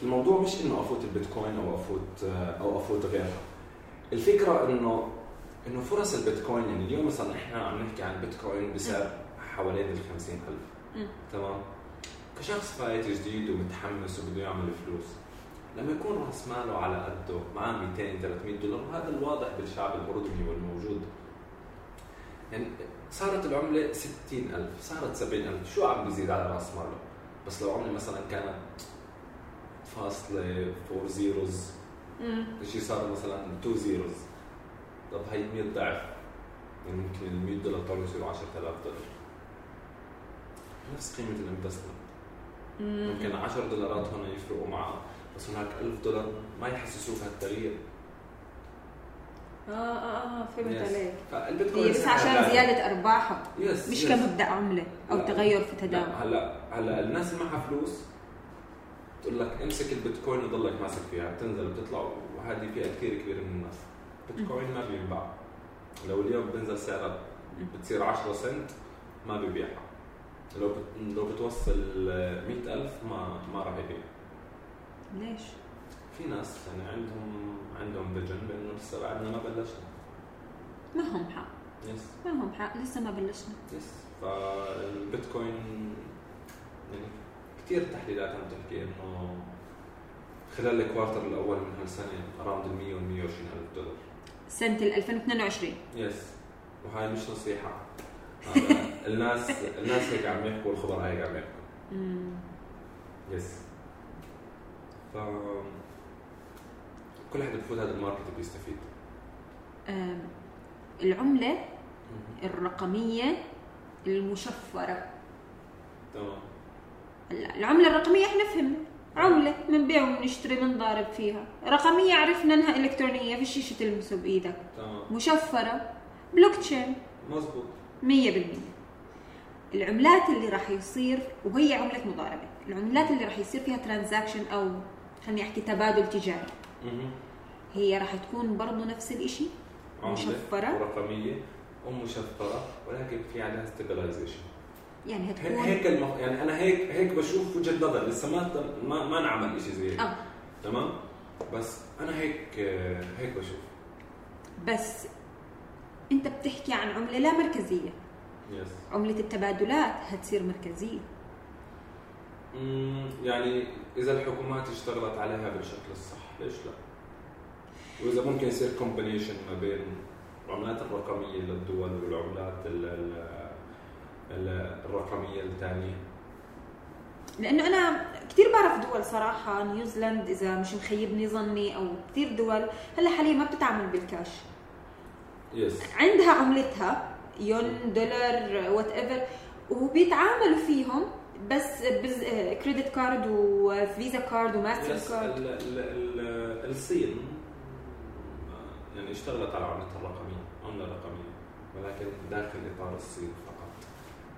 الموضوع مش إنه أفوت البيتكوين أو أفوت أو أفوت غيرها. الفكرة إنه إنه فرص البيتكوين يعني اليوم مثلا إحنا عم نحكي عن بيتكوين بسعر حوالين ال 50000 مم. تمام؟ كشخص فايت جديد ومتحمس وبده يعمل فلوس لما يكون راس ماله على قده معاه 200 300 دولار وهذا الواضح بالشعب الأردني والموجود. يعني صارت العملة 60000 صارت 70000 شو عم بيزيد على راس ماله؟ بس لو عملة مثلا كانت فاصلة 4 zeros. شيء صار مثلا 2 zeros؟ طب هي 100 ضعف. يعني ممكن ال 100 دولار تبعه يصيروا 10000 دولار. نفس قيمة ال investment. ممكن 10 دولارات هون يفرقوا معه بس هناك 1000 دولار ما يحسسوك هالتغيير آه آه آه فهمت. عليك. فالبيتكوين هي بس عشان غالي. زيادة ارباحهم yes مش yes. عملة أو لا. تغير في تداول. هلا هلا الناس اللي معها فلوس. تقول لك امسك البيتكوين وضلك ماسك فيها بتنزل وبتطلع وهذه فئة كثير كبيرة من الناس. بيتكوين ما بينباع. لو اليوم بنزل سعرها بتصير 10 سنت ما بيبيعها. لو بت... لو بتوصل 100000 ما ما راح يبيع. ليش؟ في ناس يعني عندهم عندهم فيجن بأنه لسه بعدنا ما بلشنا. ما هم حق. yes ما هم حق. لسه ما بلشنا. yes فالبيتكوين يعني كثير تحليلات عم تحكي إنه خلال ال quarter الأول من هالسنة around ال 100 وال 120 ألف دولار. سنة ال 2022 yes وهاي مش نصيحة. الناس الناس هيك عم يحكوا والخبراء هيك عم يحكوا. yes ف كل حدا بفوت هذا الماركت بيستفيد. العملة الرقمية المشفرة. تمام. العملة الرقمية إحنا فهمنا. عملة بنبيع وبنشتري بنضارب فيها. رقمية عرفنا انها إلكترونية في شيء تلمسه بإيدك. تمام. مشفرة. بلوك تشين. مزبوط 100% العملات اللي راح يصير وهي عملة مضاربة. العملات اللي راح يصير فيها transaction أو خليني أحكي تبادل تجاري. هي راح تكون برضه نفس الشيء عملة مشفرة. ورقمية ومشفرة ولكن في عليها stabilization يعني هتكون هيك المف... يعني أنا هيك هيك بشوف وجهة نظر. لسه ما ما, ما نعمل شيء زي هيك. آه. تمام؟ بس أنا هيك هيك بشوف. بس أنت بتحكي عن عملة لا مركزية. yes عملة التبادلات هتصير مركزية. يعني إذا الحكومات اشتغلت عليها بالشكل الصح ليش لا؟ وإذا ممكن يصير combination ما بين العملات الرقمية للدول والعملات ال ال ال الرقمية الثانية؟ لأنه أنا كثير بعرف دول صراحة نيوزيلاند إذا مش مخيبني ظني أو كثير دول هلأ حاليا ما بتتعامل بال cash. yes عندها عملتها يون دولار whatever وبيتعاملوا فيهم بس بز... credit card و Visa card و Master بس card ال- ال- ال- الصين يعني اشتغلت على عملتها الرقمية عملة رقمية ولكن داخل إطار الصين.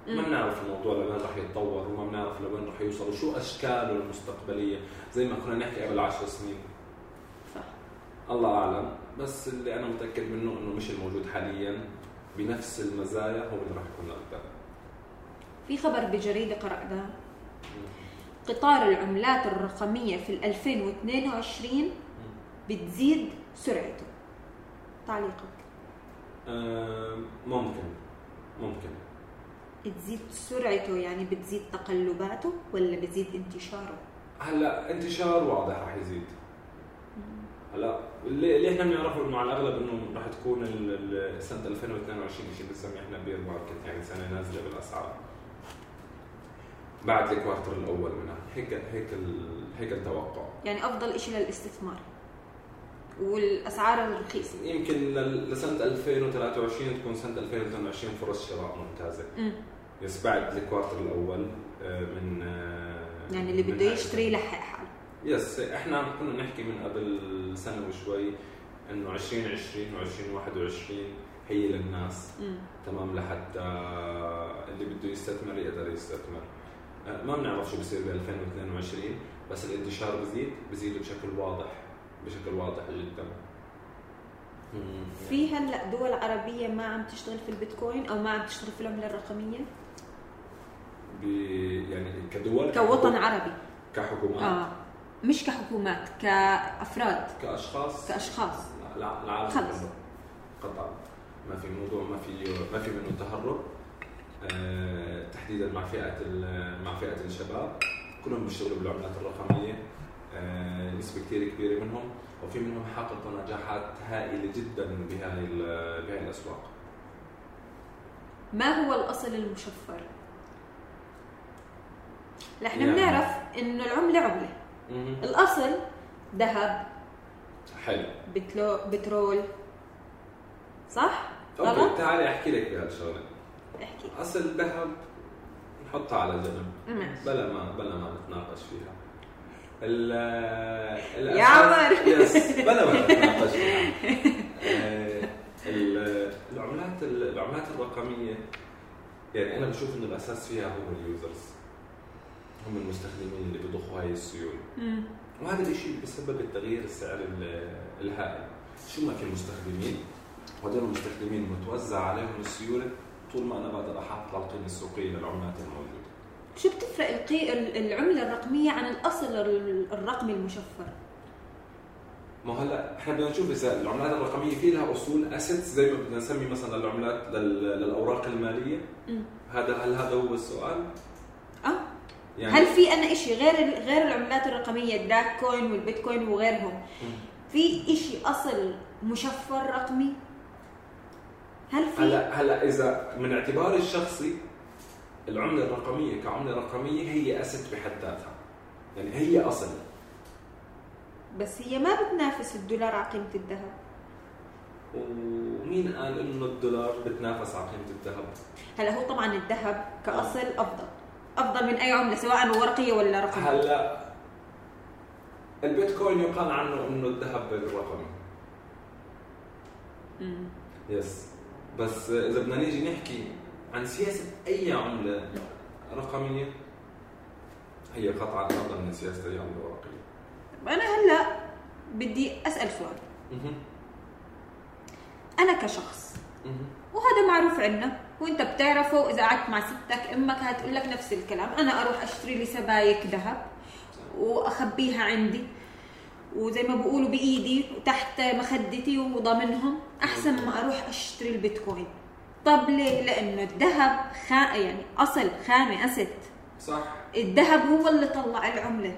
ما. بنعرف الموضوع لوين راح يتطور وما بنعرف لوين راح يوصل وشو أشكاله المستقبلية؟ زي ما كنا نحكي قبل عشر سنين. صح. الله أعلم. بس اللي أنا متأكد منه إنه مش الموجود حاليا. بنفس المزايا هو اللي راح يكون لقدام. في خبر بجريدة قرأتها قطار العملات الرقمية في ال 2022 بتزيد سرعته. تعليقك. آه، ممكن. ممكن. تزيد سرعته يعني بتزيد تقلباته ولا بتزيد انتشاره؟ هلا انتشار واضح راح يزيد. هلا اللي, اللي إحنا بنعرفه انه على الأغلب إنه راح تكون سنة 2022 شيء بنسميه إحنا bear market يعني سنة نازلة بالأسعار. بعد ال quarter الأول منها. هيك هيك هيك التوقع. يعني أفضل شيء للاستثمار. والأسعار الرخيصة. يمكن لسنة 2023 تكون سنة 2022 فرص شراء ممتازة. بعد ال quarter الأول آه، من آه، يعني اللي بده يشتري يلحق حاله. يس إحنا كنا نحكي من قبل سنة وشوي إنه 2020 و2021 هي للناس. مم. تمام لحتى اللي بده يستثمر يقدر يستثمر. آه، ما بنعرف شو بصير ب 2022 بس الانتشار بزيد بزيد بشكل واضح بشكل واضح جدا. في هلأ دول عربية ما عم تشتغل في البيتكوين أو ما عم تشتغل في العملة الرقمية؟ يعني كدول كوطن عربي. كحكومات. آه. مش كحكومات كأفراد. كأشخاص. كأشخاص. لا- لا- العالم خلص. قطعا. ما في موضوع ما في ما في منه تهرب. آه، تحديدا مع فئة مع فئة الشباب. كلهم بيشتغلوا بالعملات الرقمية. آه، نسبة كثير كبيرة منهم. وفي منهم حققوا نجاحات هائلة جدا بهاي ال- بهاي الأسواق. ما هو الأصل المشفر؟ إحنا يعني- بنعرف إنه العملة عملة. الأصل ذهب. حلو. بتلو بترول. صح؟ غلط؟ تعالي أحكي لك بهالشغله أحكي. أصل الذهب نحطها على جنب. ماشي. بلا ما بلا ما نتناقش فيها. ال يا عمر. يس بلا ما نتناقش فيها. آه، ال- العملات العملات الرقمية يعني أنا بشوف إنه الأساس فيها هو اليوزرز. هم المستخدمين اللي بيضخوا هاي السيوله مم. وهذا الشيء اللي بسبب التغيير السعر ال- الهائل شو ما في مستخدمين وهدول المستخدمين متوزع عليهم السيوله طول ما أنا بقدر احافظ على القيمه السوقية للعملات الموجودة شو بتفرق القي... العملة الرقمية عن الأصل ال- الرقمي المشفر؟ ما هلا إحنا بدنا نشوف إذا العملات الرقمية في لها أصول assets زي ما بدنا نسمي مثلا العملات لل- للأوراق المالية مم. هذا هل هذا هو السؤال؟ يعني هل في أنا شيء غير غير العملات الرقمية ال Dogecoin والبيتكوين وغيرهم. في شيء أصل مشفر رقمي؟ هل في؟ هلا هلا إذا من اعتباري الشخصي العملة الرقمية كعملة رقمية هي asset بحد ذاتها. يعني هي أصل. بس هي ما بتنافس الدولار على قيمة الذهب. ومين قال إنه الدولار بتنافس على قيمة الذهب؟ هلا هو طبعا الذهب كأصل أفضل. أفضل من أي عملة سواء ورقية ولا رقمية هلا البيتكوين يقال عنه إنه الذهب الرقمي مم. يس بس إذا بدنا نيجي نحكي عن سياسة أي عملة رقمية هي قطعا أفضل من سياسة أي عملة ورقية أنا هلأ بدي أسأل سؤال. أنا كشخص. وهذا معروف عنا وانت بتعرفه واذا قعدت مع ستك أمك هتقول لك نفس الكلام أنا أروح أشتري لي سبايك ذهب وأخبيها عندي وزي ما بقولوا بإيدي وتحت مخدتي وضامنهم أحسن ما أروح أشتري البيتكوين. طب ليه؟ لأنه الذهب خا يعني أصل خامه اسد صح. الذهب هو اللي طلع العملة.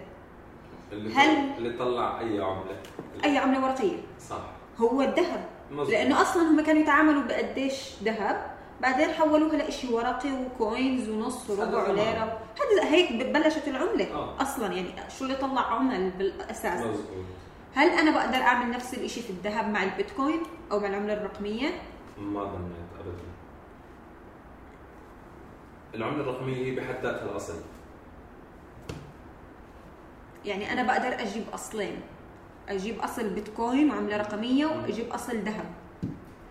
اللي هل- اللي طلع أي عملة. أي عملة ورقية؟ صح. هو الذهب. لأنه أصلا هم كانوا يتعاملوا بقديش ذهب بعدين حولوها لإشي ورقي وكوينز ونص وربع. وليره هذا هيك بلشت العملة آه. أصلا. يعني شو اللي طلع عمل بالأساس؟ مظبوط. هل أنا بقدر أعمل نفس الإشي في الذهب مع البيتكوين أو مع العملة الرقمية؟ ما ظنيت ابدا. العملة الرقمية هي بحد ذاتها الأصل. يعني أنا بقدر أجيب أصلين. أجيب أصل بيتكوين وعملة رقمية وأجيب أصل ذهب.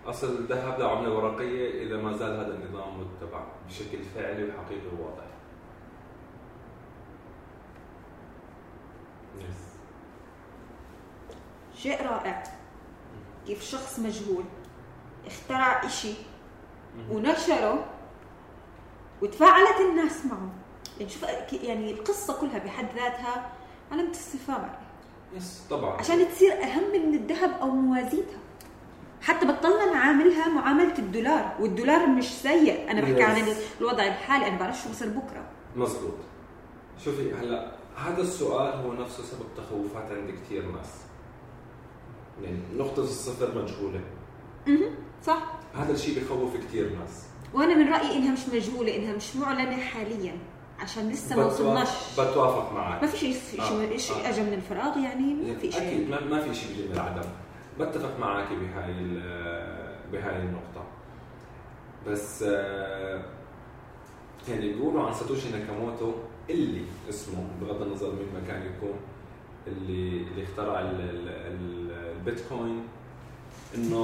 أصل الذهب لعمله ورقية إذا ما زال هذا النظام متبع بشكل فعلي وحقيقي وواضح. يس شيء رائع. كيف شخص مجهول. اخترع إشي ونشره وتفاعلت الناس معه. يعني شوف يعني القصة كلها بحد ذاتها علامة استفهام. يس طبعا. عشان تصير أهم من الذهب أو موازيتها. حتى بطلنا نعاملها معاملة الدولار والدولار مش سيء. أنا بحكي. عن الوضع الحالي أنا بعرف شو بصير بكرة. مزبوط شوفي هلا هذا السؤال هو نفسه سبب تخوفات عند كثير ناس. يعني نقطة الصفر مجهولة. مهم. صح. هذا الشيء بخوف كثير ناس. وأنا من رأيي إنها مش مجهولة إنها مش معلنة حاليا عشان لسه ما وصلناش. بتوافق معك. ما في شيء شيء آه، آه. اجى من الفراغ يعني ما في أكيد شيء ما, ما في شيء بيجي من العدم. بتفق معك بهاي بهاي النقطة. بس آه، يعني بيقولوا عن ساتوشي ناكاموتو اللي اسمه بغض النظر مين ما كان يكون اللي اللي اخترع ال- ال- ال- البيتكوين إنه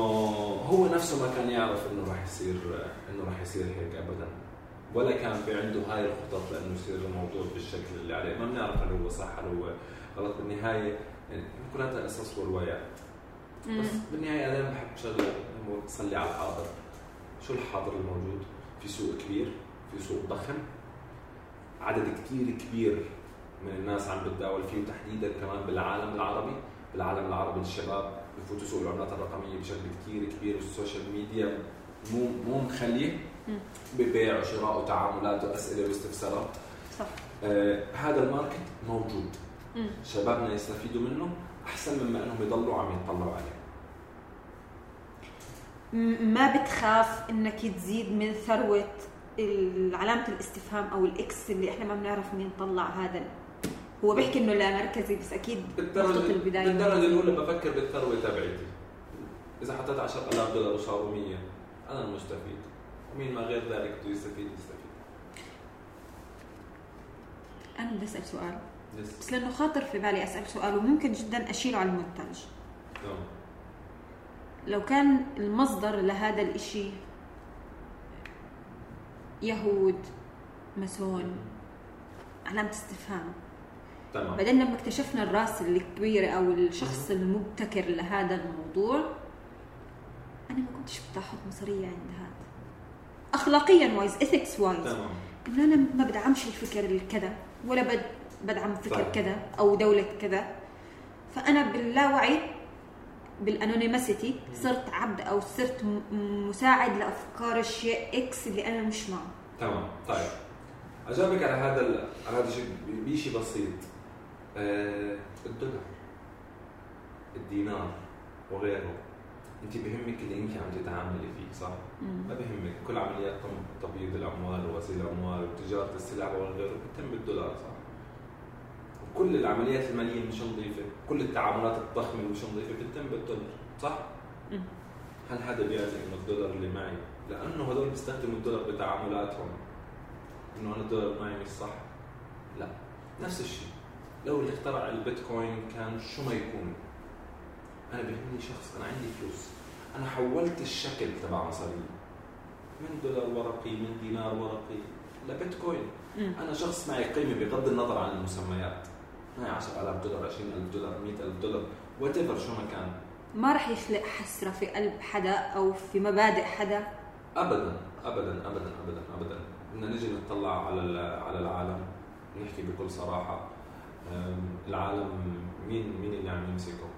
هو نفسه ما كان يعرف إنه راح يصير إنه راح يصير هيك ابدا. ولا كان في عنده هاي الخطط لإنه يصير الموضوع بالشكل اللي عليه. ما بنعرف هل هو صح هل هو غلط. بالنهاية يعني كلها قصص وروايات بس بالنهاية أنا بحب شغلة تصير على الحاضر. شو الحاضر الموجود؟ في سوق كبير في سوق ضخم. عدد كثير كبير من الناس عم بتداول فيه وتحديدا كمان بالعالم العربي. بالعالم العربي الشباب بفوتوا سوق العملات الرقمية بشكل كثير كبير وال social media مو مو مخلية. ببيع وشراء وتعاملات وأسئلة واستفسارات. صح. آه هذا ال market موجود. مم. شبابنا يستفيدوا منه. أحسن مما أنهم يضلوا عم يطلعوا عليه. ما بتخاف إنك تزيد من ثروة علامة الاستفهام أو الإكس اللي إحنا ما بنعرف مين طلع هذا. هو بيحكي إنه لا مركزي بس أكيد بالدرجة البداية. بالدرجة الأولى بفكر بالثروة تبعتي إذا حطيت 10000 دولار وصاروا 100 أنا المستفيد. ومين ما غير ذلك بده يستفيد يستفيد. أنا بدي أسأل سؤال. بس لأنه خاطر في بالي أسأل سؤال وممكن جدا أشيله على المونتاج تمام. لو كان المصدر لهذا الإشي يهود ماسون علامة استفهام. تمام. بعدين لما اكتشفنا الرأس الكبيرة أو الشخص المبتكر لهذا الموضوع أنا ما كنتش بدي أحط مصرية عند هذا. أخلاقيا wise ethics wise تمام. إنه أنا ما بدعمش الفكر الكذا ولا بد بدعم فكر صحيح. كذا أو دولة كذا. فأنا باللاوعي بال anonymity صرت عبد أو صرت مساعد لأفكار الشيء X اللي أنا مش معه. تمام. طيب. اجاوبك على هذا ال- على هذا الشيء بشيء بسيط. آه الدولار الدينار وغيره. أنت بهمك اللي أنت عم تتعاملي فيه صح؟ ما بهمك. كل عمليات تم- تبييض الأموال وغسيل الأموال وتجارة السلع وغيره بتتم بالدولار صح؟ وكل العمليات المالية مش نظيفة، كل التعاملات الضخمة مش نظيفة. بتتم بالدولار صح؟ هل هذا بيعني إنه الدولار اللي معي؟ لأنه هذول بيستخدموا الدولار بتعاملاتهم. إنه أنا الدولار معي مش صح؟ لا. نفس الشيء. لو اللي اخترع البيتكوين كان شو ما يكون. أنا بيهمني شخص أنا عندي فلوس. أنا حولت الشكل تبع مصاري من دولار ورقي من دينار ورقي. لبيتكوين. أنا شخص معي قيمة بغض النظر عن المسميات. 10000 دولار 20000 دولار 100000 دولار whatever شو ما كان. ما راح يخلق حسرة في قلب حدا أو في مبادئ حدا؟ ابدا ابدا ابدا ابدا ابدا. بدنا نجي نطلع على على العالم نحكي بكل صراحة. العالم مين مين اللي عم يمسكه؟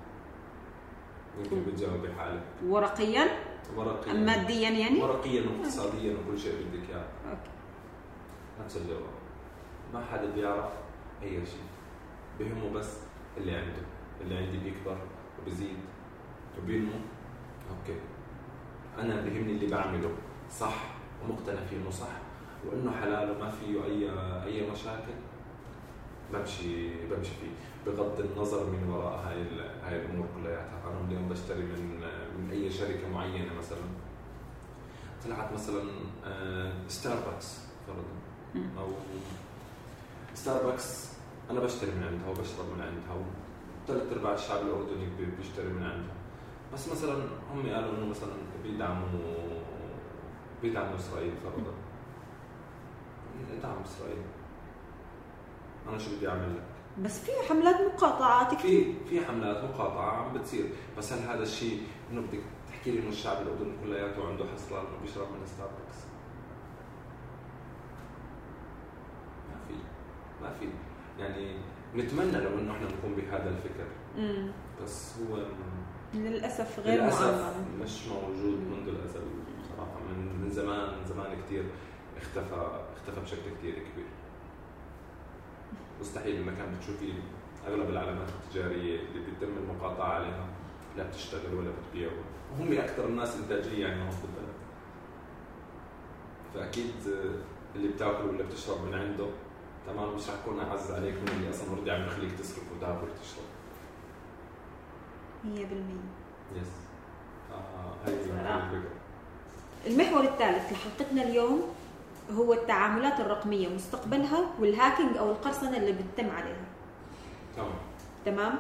يمكن بتجاوبي حالك ورقيا؟ ورقيا. ماديا يعني؟ ورقيا واقتصاديا وكل شيء بدك إياه. okay. نفس الجواب. ما حدا بيعرف أي شيء. بهمه بس اللي عنده اللي عندي بيكبر وبزيد. وبينمو okay. أنا بهمني اللي بعمله صح مقتنع فيه إنه صح. وإنه حلال وما فيه أي أي مشاكل بمشي بمشي فيه. بغض النظر من وراء هاي هاي الأمور كلياتها. أنا اليوم بشتري من من أي شركة معينة مثلا. طلعت مثلا ستاربكس آه، فرضا. أو ستاربكس أنا بشتري من عندها وبشرب من عندها وثلاث أرباع الشعب الاردني بيشتري من عندها. بس مثلا هم قالوا إنه مثلا بيدعموا بيدعموا إسرائيل فرضا ادعم إسرائيل. أنا شو بدي أعمل لك؟ بس في حملات مقاطعة كثير. في في حملات مقاطعة عم بتصير. بس هل هذا الشيء إنه بدك تحكي لي إنه الشعب الأردني كلياته عنده حصلة إنه بيشرب من ستاربكس ما في. ما في. يعني نتمنى لو إنه إحنا نكون بهذا الفكر. مم. بس هو للأسف غير للأسف مش موجود منذ الأزل بصراحه من من زمان من زمان كثير اختفى اختفى بشكل كثير كبير. مستحيل المكان بتشوفي أغلب العلامات التجارية اللي بيتم المقاطعة عليها لا بتشتغل ولا بتبيع. وهم أكثر الناس إنتاجية يعني هون في البلد فأكيد اللي بتاكل ولا بتشرب من عنده تمام مش رح يكون أعز عليك من اللي أصلا already عم يخليك تصرف وتاكل وتشرب. 100% yes آه هاي المحور الثالث لحلقتنا اليوم هو التعاملات الرقمية مستقبلها وال hacking أو القرصنة اللي بتتم عليها. تمام. تمام؟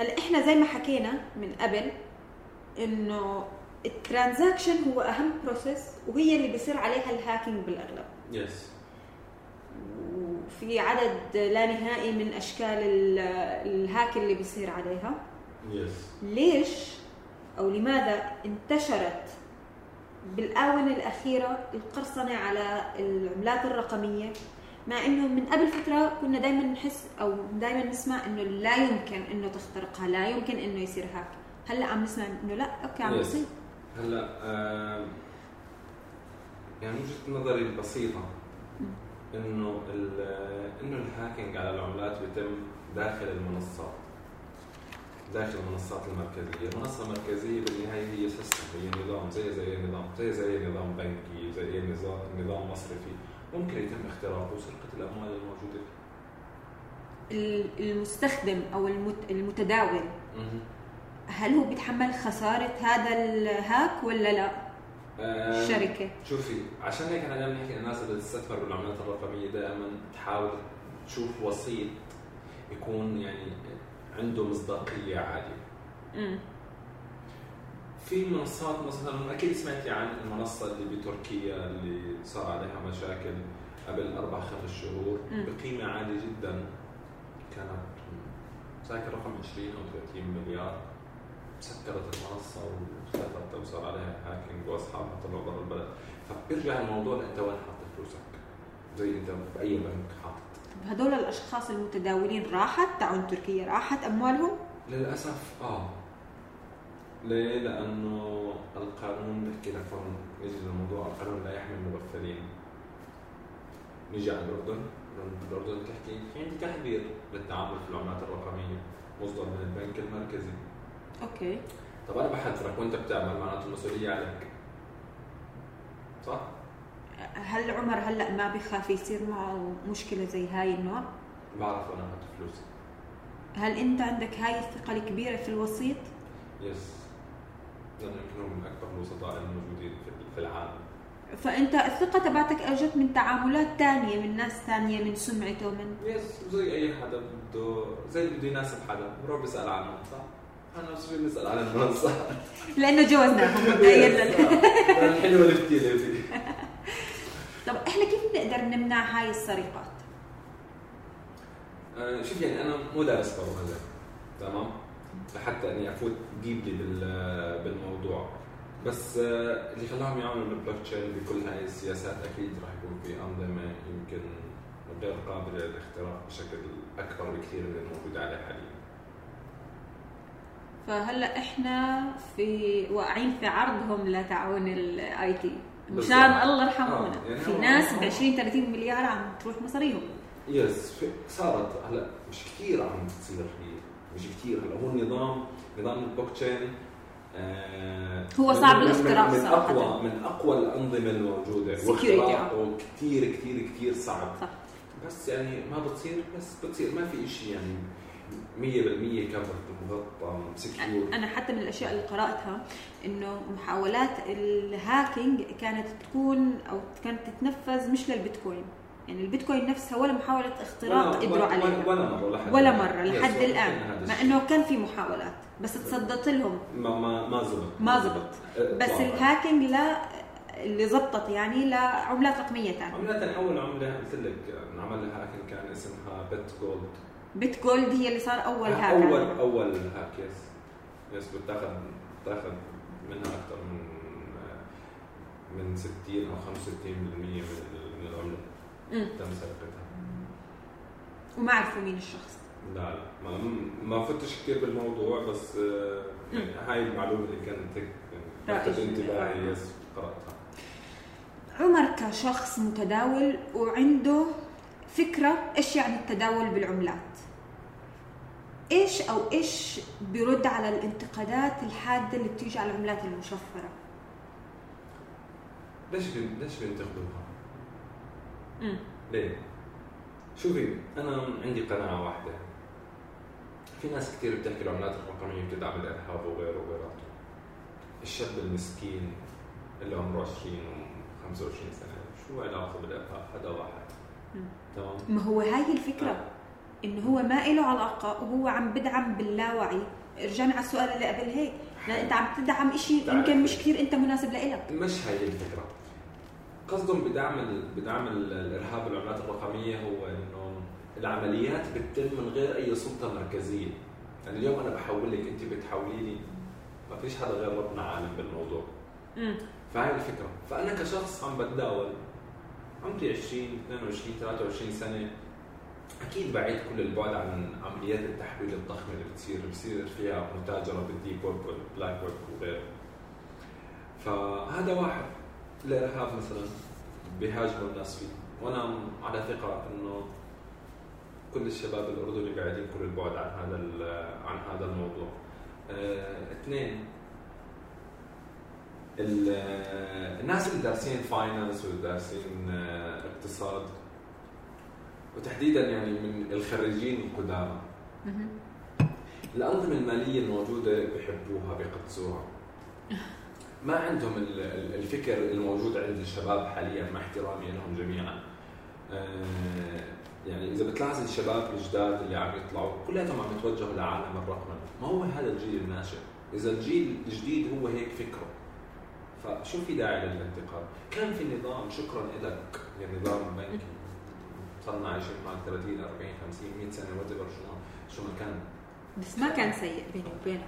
هلأ إحنا زي ما حكينا من قبل إنه ال transaction هو أهم process وهي اللي بيصير عليها ال hacking بالأغلب. yes yes. وفي عدد لا نهائي من أشكال ال hack اللي بيصير عليها. ليش أو لماذا انتشرت بالآونة الأخيرة القرصنة على العملات الرقمية؟ مع إنه من قبل فترة كنا دائما نحس أو دائما نسمع إنه لا يمكن إنه تخترقها لا يمكن إنه يصير hack. هلأ عم نسمع إنه لا okay عم يصير هلأ آه يعني وجهة نظري البسيطة. إنه إنه ال hacking على العملات بيتم داخل المنصات. داخل المنصات المركزية، المنصة المركزية بالنهاية هي system هي نظام زي زي نظام زي زي نظام بنكي زي نظام نظام مصرفي. ممكن يتم اختراقه وسرقة الأموال الموجودة. المستخدم أو المتداول. هل هو بيتحمل خسارة هذا الهاك ولا لا؟ الشركة شوفي عشان هيك أنا دائما نحكي الناس اللي تستثمر بالعملات الرقمية دائما تحاول تشوف وسيط يكون يعني عنده مصداقية عالية. امم في منصات مثلا أكيد سمعتي عن المنصة اللي بتركيا اللي صار عليها مشاكل قبل أربع خمس شهور بقيمة عالية جدا. كانت ساكر رقم 20 أو 30 مليار. سكرت المنصة واختفت وصار عليها hacking واصحابها طلعوا برا البلد. فبيرجع الموضوع لانت وين حاطط فلوسك؟ زي أنت باي بنك حاطط هدول الأشخاص المتداولين راحت؟ تعون تركيا راحت. أموالهم؟ للأسف آه. ليه؟ لأنه القانون بحكي لك هون نيجي للموضوع. القانون لا يحمي المغفلين نيجي على الأردن. الأردن تحكي في عندي تحذير للتعامل في العملات الرقمية مصدر من البنك المركزي. أوكي طب أنا بحذرك وأنت بتعمل معناته المسؤولية عليك صح؟ هل عمر هلأ ما بخاف يصير معه مشكلة زي هاي النوع؟ بعرف أنا أحط فلوسي هل أنت عندك هاي الثقة الكبيرة في الوسيط؟ يس لأنه يمكن من أكبر الوسطاء الموجودين في العالم فأنت الثقة تبعتك اجت من تعاملات ثانية من ناس ثانية من سمعته من يس زي أي حدا بده زي بده يناسب حدا بروح بيسال عنه صح؟ أنا بس بنسال عن المنصة لأنه جوزناهم مبدئيا الحلوه الفتيله فيه طب إحنا كيف بنقدر نمنع هاي السرقات؟ آه شوف يعني أنا مو دارس برمجه تمام؟ لحتى إني أفوت deeply بالموضوع بس آه اللي خلاهم يعملوا البلوك تشين بكل هاي السياسات أكيد راح يكون في أنظمة يمكن غير قابلة للاختراق بشكل أكبر بكثير من الموجود عليه حاليا. فهلا إحنا في واقعين في عرضهم لتعاون ال IT. مشان الله يرحمنا آه. يعني في ناس ب 20 30 مليار عم تروح مصاريهم. yes صارت هلا مش كثير عم تصير هي مش كثير هلا هو النظام نظام البلوك تشين آه هو صعب الاختراق من, من. اقوى من أقوى الأنظمة الموجودة. واختراقه كثير كثير كثير صعب. صح. بس يعني ما بتصير بس بتصير. ما في شيء يعني 100% cover مغطى secure أنا حتى من الأشياء اللي قرأتها إنه محاولات ال hacking كانت تكون أو كانت تتنفذ مش للبيتكوين. يعني البيتكوين نفسها ولا محاولة اختراق قدروا عليها. ولا مرة لحد ولا Yes, لحد هذا مع. إنه كان في محاولات بس تصدت لهم. ما ما ما زبط. ما زبط. بس إطلاقاً. ال hacking لا اللي زبطت يعني لعملات رقمية ثانية عملة أول عملة قلت لك انعمل لها hacking كان اسمها Bit Gold. Bit Gold هي اللي صار أول hack أول عليها. أول hack yes yes بتاخذ بتاخذ منها أكثر من من 60 أو 65% من أمم. تم سرقتها وما عرفوا مين الشخص لا لا ما ما فتش كثير بالموضوع بس آه، يعني هاي المعلومة اللي كانت هيك لفتت. انتباهي. يس قرأتها عمر كشخص متداول وعنده فكرة إيش يعني التداول بالعملات إيش أو إيش بيرد على الانتقادات الحادة اللي بتيجي على العملات المشفرة ليش ليش بينتقدوها؟ ليه؟ شوفي أنا عندي قناعة واحدة في ناس كثير بتحكي العملات الرقمية بتدعم الإرهاب وغيره وغيراته الشاب المسكين اللي عمره 20 و 25 سنة شو علاقة بالإرهاب هذا واحد. تمام. ما هو هاي الفكرة انه هو ما له علاقة وهو عم بدعم باللاوعي. رجعنا على السؤال اللي قبل هيك. لا أنت عم تدعم تعرف. يمكن مش كثير أنت مناسب لإلك. مش هي الفكرة. قصدهم بدعم ال- بدعم ال- الإرهاب والعملات الرقمية هو إنه العمليات بتتم من غير أي سلطة مركزية. يعني اليوم أنا بحول لك أنت بتحولي لي ما فيش حدا غير ربنا عالم بالموضوع. امم فهي الفكرة. فأنا كشخص عم بتداول عمري 20 22 23 سنة. أكيد بعيد كل البعد عن عمليات التحويل الضخمة اللي بتصير بصير فيها متاجرة بال deep web وال black web وغيره فهذا واحد. الارهاب مثلا بيهاجموا الناس فيه. وأنا على ثقة إنه كل الشباب الأردني بعيدين كل البعد عن هذا عن هذا الموضوع. آه، اثنين الناس اللي دارسين فاينانس ودارسين آه، اقتصاد وتحديدا يعني من الخريجين القدامى. الأنظمة المالية الموجودة بحبوها بيقدسوها. ما عندهم ال- ال- الفكر الموجود عند الشباب حاليا مع احترامي لهم جميعا. آه، يعني إذا بتلاحظ الشباب الجداد اللي عم يطلعوا كلياتهم عم يتوجهوا لعالم الرقمنة ما هو هذا الجيل الناشئ. إذا الجيل الجديد هو هيك فكره. فشو في داعي للانتقاد؟ كان في نظام شكرا لك يا نظام بنكي صرنا عايشين معك 30 40 50 100 سنة what شو شو ما كان. بس ما كان سيء بيني وبينك.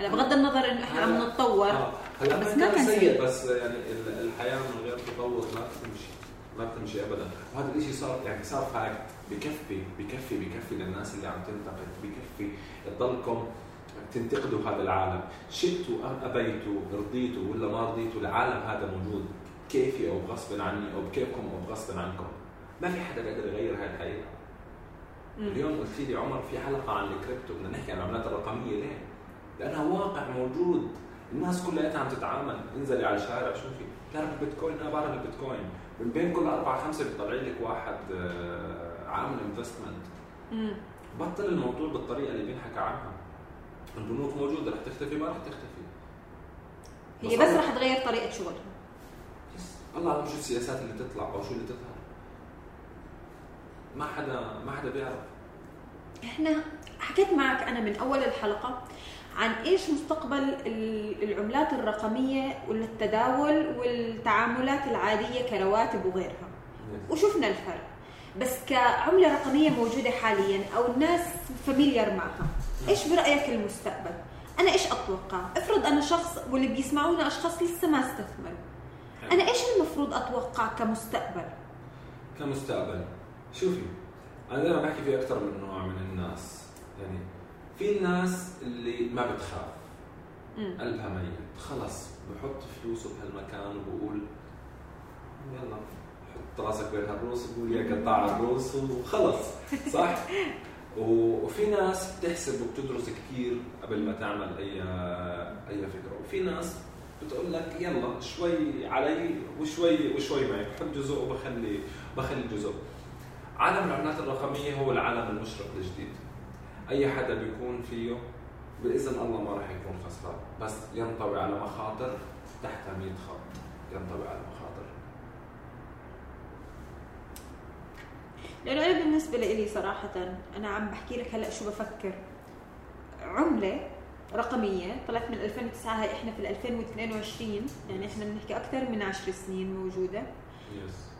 هلا بغض النظر انه إحنا عم نتطور آه، هلا بس ما كان كان سيء. سيء. بس يعني ال- الحياة من غير تطور ما بتمشي ما بتمشي ابدا. وهذا الشيء صار يعني صار fact بكفي بكفي بكفي للناس اللي عم تنتقد. بكفي تضلكم تنتقدوا هذا العالم. شئتوا أم أبيتوا رضيتوا ولا ما رضيتوا؟ العالم هذا موجود. كيفي أو غصبا عني أو بكيفكم أو غصبا عنكم؟ ما في حدا بيقدر يغير هاي الحقيقة. اليوم قلت لي عمر في حلقة عن الكريبتو بدنا نحكي عن العملات الرقمية ليه؟ لأنها واقع موجود. الناس كلها عم تتعامل. انزلي على الشارع شوفي بتعرف البيتكوين أنا بعرف البيتكوين. من بين كل أربعة خمسة بيطلع لك واحد آه، عامل investment. بطل الموضوع بالطريقة اللي بينحكى عنها. البنوك موجودة رح تختفي ما رح تختفي. هي بس رح تغير طريقة شغلهم بس الله أعلم شو السياسات اللي تطلع أو شو اللي تظهر. ما حدا ما حدا بيعرف. إحنا حكيت معك أنا من أول الحلقة عن إيش مستقبل ال- العملات الرقمية والتداول والتعاملات العادية كرواتب وغيرها. وشفنا الفرق. بس كعملة رقمية موجودة حاليا أو الناس فاميليار معها. إيش برأيك المستقبل؟ أنا إيش أتوقع؟ افرض أنا شخص واللي بيسمعونا أشخاص لسه ما استثمروا أنا إيش المفروض أتوقع كمستقبل؟ كمستقبل. شوفي أنا دائما بحكي في أكثر من نوع من الناس. يعني في الناس اللي ما بتخاف. قلبها ميت. خلص بحط فلوسه بهالمكان وبقول يلا. راسك بين هالروس وقول يا قطاع الروس وخلص صح؟ وفي ناس بتحسب وبتدرس كثير قبل ما تعمل اي أي فكرة. وفي ناس بتقول لك يلا شوي علي وشوي وشوي معي. بحط جزء وبخلي بخلي جزء. عالم العملات الرقمية هو العالم المشرق الجديد. أي حدا بيكون فيه بإذن الله ما راح يكون خسران. بس ينطوي على مخاطر تحت 100 خط. ينطوي على مخاطر. لأنه أنا بالنسبة لي صراحة أنا عم بحكي لك هلأ شو بفكر. عملة رقمية طلعت من 2009 هاي إحنا في 2022 يعني إحنا بنحكي أكثر من 10 سنين موجودة.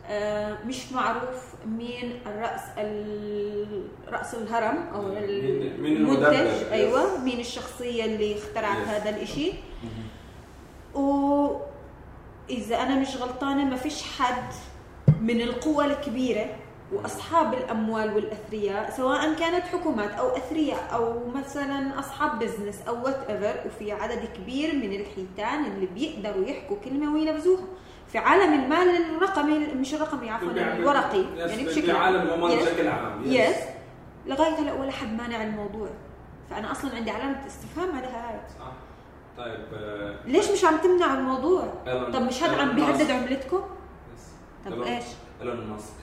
آه مش معروف مين الرأس رأس الهرم أو المنتج. أيوه. مين الشخصية اللي اخترعت. هذا الإشي. وإذا أنا مش غلطانة ما فيش حد من القوى الكبيرة وأصحاب الأموال والأثرياء سواء كانت حكومات أو أثرياء أو مثلا أصحاب business أو whatever وفي عدد كبير من الحيتان اللي بيقدروا يحكوا كلمة وينفذوها في عالم المال الرقمي مش الرقمي عفوا الورقي يعني بشكل بشكل عالم العمال yes. بشكل عام yes لغاية هلا ولا حد مانع الموضوع فأنا أصلا عندي علامة استفهام على هاي صح طيب آه، ليش مش عم تمنعوا الموضوع؟ طب مش هذا عم بيهدد. عملتكم؟ يس. طب إيش؟ إيلون ماسك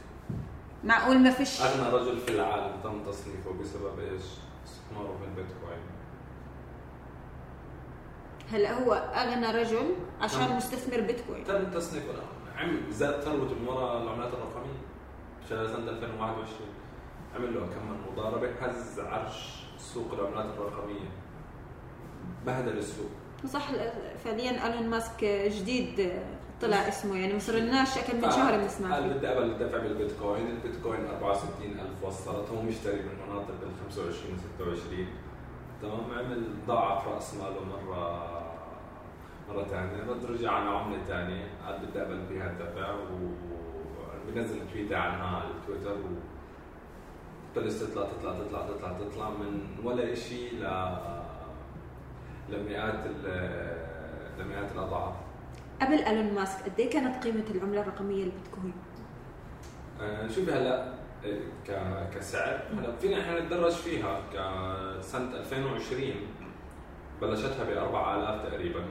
معقول ما فيش؟ أغنى رجل في العالم تم تصنيفه بسبب إيش؟ استثماره في البيتكوين. هلا هو أغنى رجل عشان. مستثمر بيتكوين. تم تصنيفه عم زاد ثروته من وراء العملات الرقمية. خلال سنة 2021 عمل له كم من مضاربة. هز عرش سوق العملات الرقمية. بهدل السوق. صح فعليا إيلون ماسك جديد طلع اسمه يعني ما صرناش كم من ف- شهر بنسمع قال بدي أقبل الدفع بالبيتكوين، البيتكوين 64000 وصلت هو مشتري من مناطق ال 25 و 26 تمام عمل ضاعف رأس ماله مرة مرة ثانية رد رجع على عملة ثانية قال بدي أقبل فيها الدفع وبنزل تويته عنها على التويتر و بلش تطلع تطلع تطلع تطلع تطلع من ولا شيء ل لمئات ال- لمئات الأضعاف. قبل إيلون ماسك قد إيه كانت قيمة العملة الرقمية البيتكوين؟ آه، شوفي هلا آه، ك- كسعر. هلا فينا إحنا نتدرج فيها كسنة 2020 بلشتها ب 4000 تقريبا.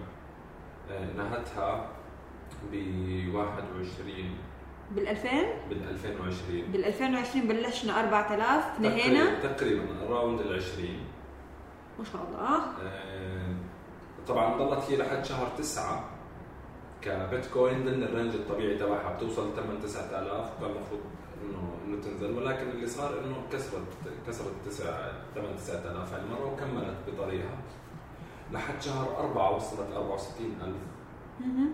آه، نهتها ب 21 بال 2000 بال 2020 بال 2020 بلشنا 4000 نهينا؟ تقريبا تقريبا around ال 20 ما شاء الله. آه، طبعا ضلت هي لحد شهر 9 كبيتكوين ضمن ال range الطبيعي تبعها بتوصل 8 9000 وكان المفروض إنه انه تنزل ولكن اللي صار إنه كسرت كسرت 9 8 9000 هاي المره وكملت بطريقها لحد شهر 4 وصلت 64000 مهم.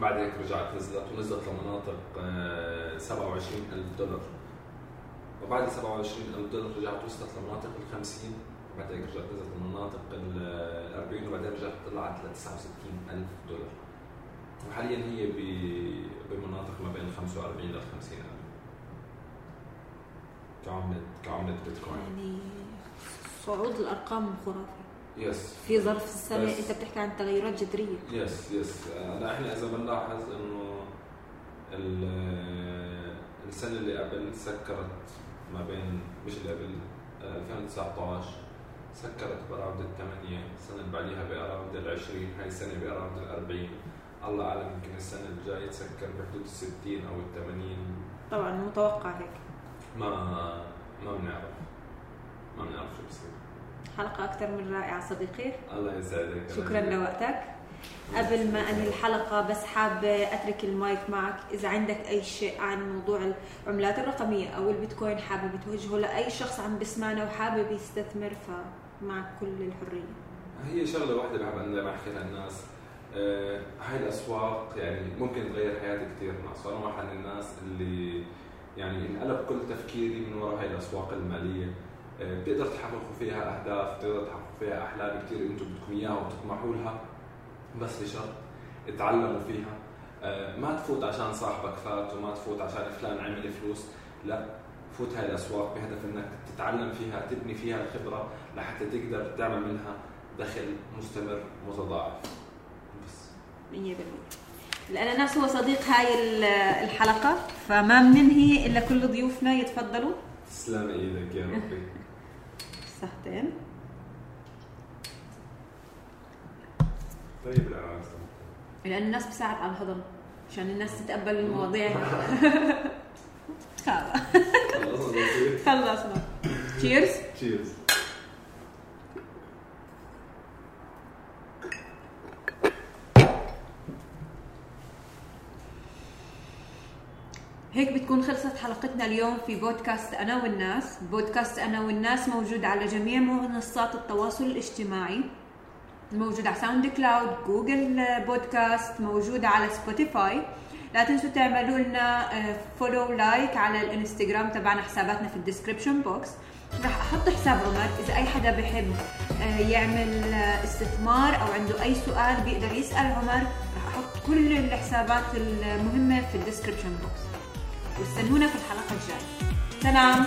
بعد هيك رجعت نزلت ونزلت لمناطق آه، 27000 دولار. وبعد 27000 دولار رجعت وصلت لمناطق ال 50 وبعد هيك رجعت نزلت لمناطق ال 40 وبعدين رجعت طلعت ل 69000 دولار. وحاليا هي بمناطق ما بين 45 ل 50000 كعملة كعملة بيتكوين. يعني صعود الأرقام خرافي yes في ظرف السنة بس- أنت بتحكي عن تغيرات جذرية. yes yes هلا إحنا إذا بنلاحظ إنه ال- السنة اللي قبل سكرت ما بين مش اللي قبل آه، 2019 سكرت ب around الثمانية السنة اللي بعديها ب around ال 20 هاي السنة ب around ال 40 الله أعلم يمكن السنة الجاية تسكر بحدود ال 60 أو ال 80 طبعا متوقع هيك. ما ما بنعرف. ما بنعرف شو بصير. حلقة أكثر من رائعة صديقي. الله يسعدك. شكرا لوقتك. قبل ما أنهي الحلقة بس حابه أترك المايك معك. إذا عندك أي شيء عن موضوع العملات الرقمية أو البيتكوين حابب توجهه لأي شخص عم بسمعنا وحابب يستثمر فمعك كل الحرية. هي شغلة واحدة بحب أنا دائما احكي للناس آه، هاي الأسواق يعني ممكن تغير حياتي كثير ناس وأنا واحد من الناس اللي يعني انقلب كل تفكيري من وراء هاي الأسواق المالية. آه، بتقدر تحققوا فيها أهداف بتقدر تحققوا فيها أحلام كثير أنتم بدكم إياها وبتطمحوا لها. بس بشرط اتعلموا فيها. آه، ما تفوت عشان صاحبك فات وما تفوت عشان فلان عمل فلوس. لا فوت هاي الأسواق بهدف إنك تتعلم فيها تبني فيها الخبرة لحتى تقدر تعمل منها دخل مستمر متضاعف. 100% الأناناس هو صديق هاي ال- الحلقة فما بننهي إلا كل ضيوفنا يتفضلوا. تسلم إيدك يا ربي. صحتين طيب الاناناس لأن الناس بتساعد على الهضم عشان الناس تتقبل المواضيع. خلاص. خلصنا تشيرز تشيرز هيك بتكون خلصت حلقتنا اليوم في بودكاست أنا والناس. بودكاست أنا والناس موجود على جميع منصات التواصل الاجتماعي. موجود على SoundCloud Google Podcast موجود على Spotify. لا تنسوا تعملوا لنا follow like على الانستغرام تبعنا حساباتنا في ال description box. راح أحط حساب عمر. إذا أي حدا بحب آه، يعمل آه، استثمار أو عنده أي سؤال بيقدر يسأل عمر راح أحط كل الحسابات المهمة في ال description box. واستنونا في الحلقة الجاية. سلام.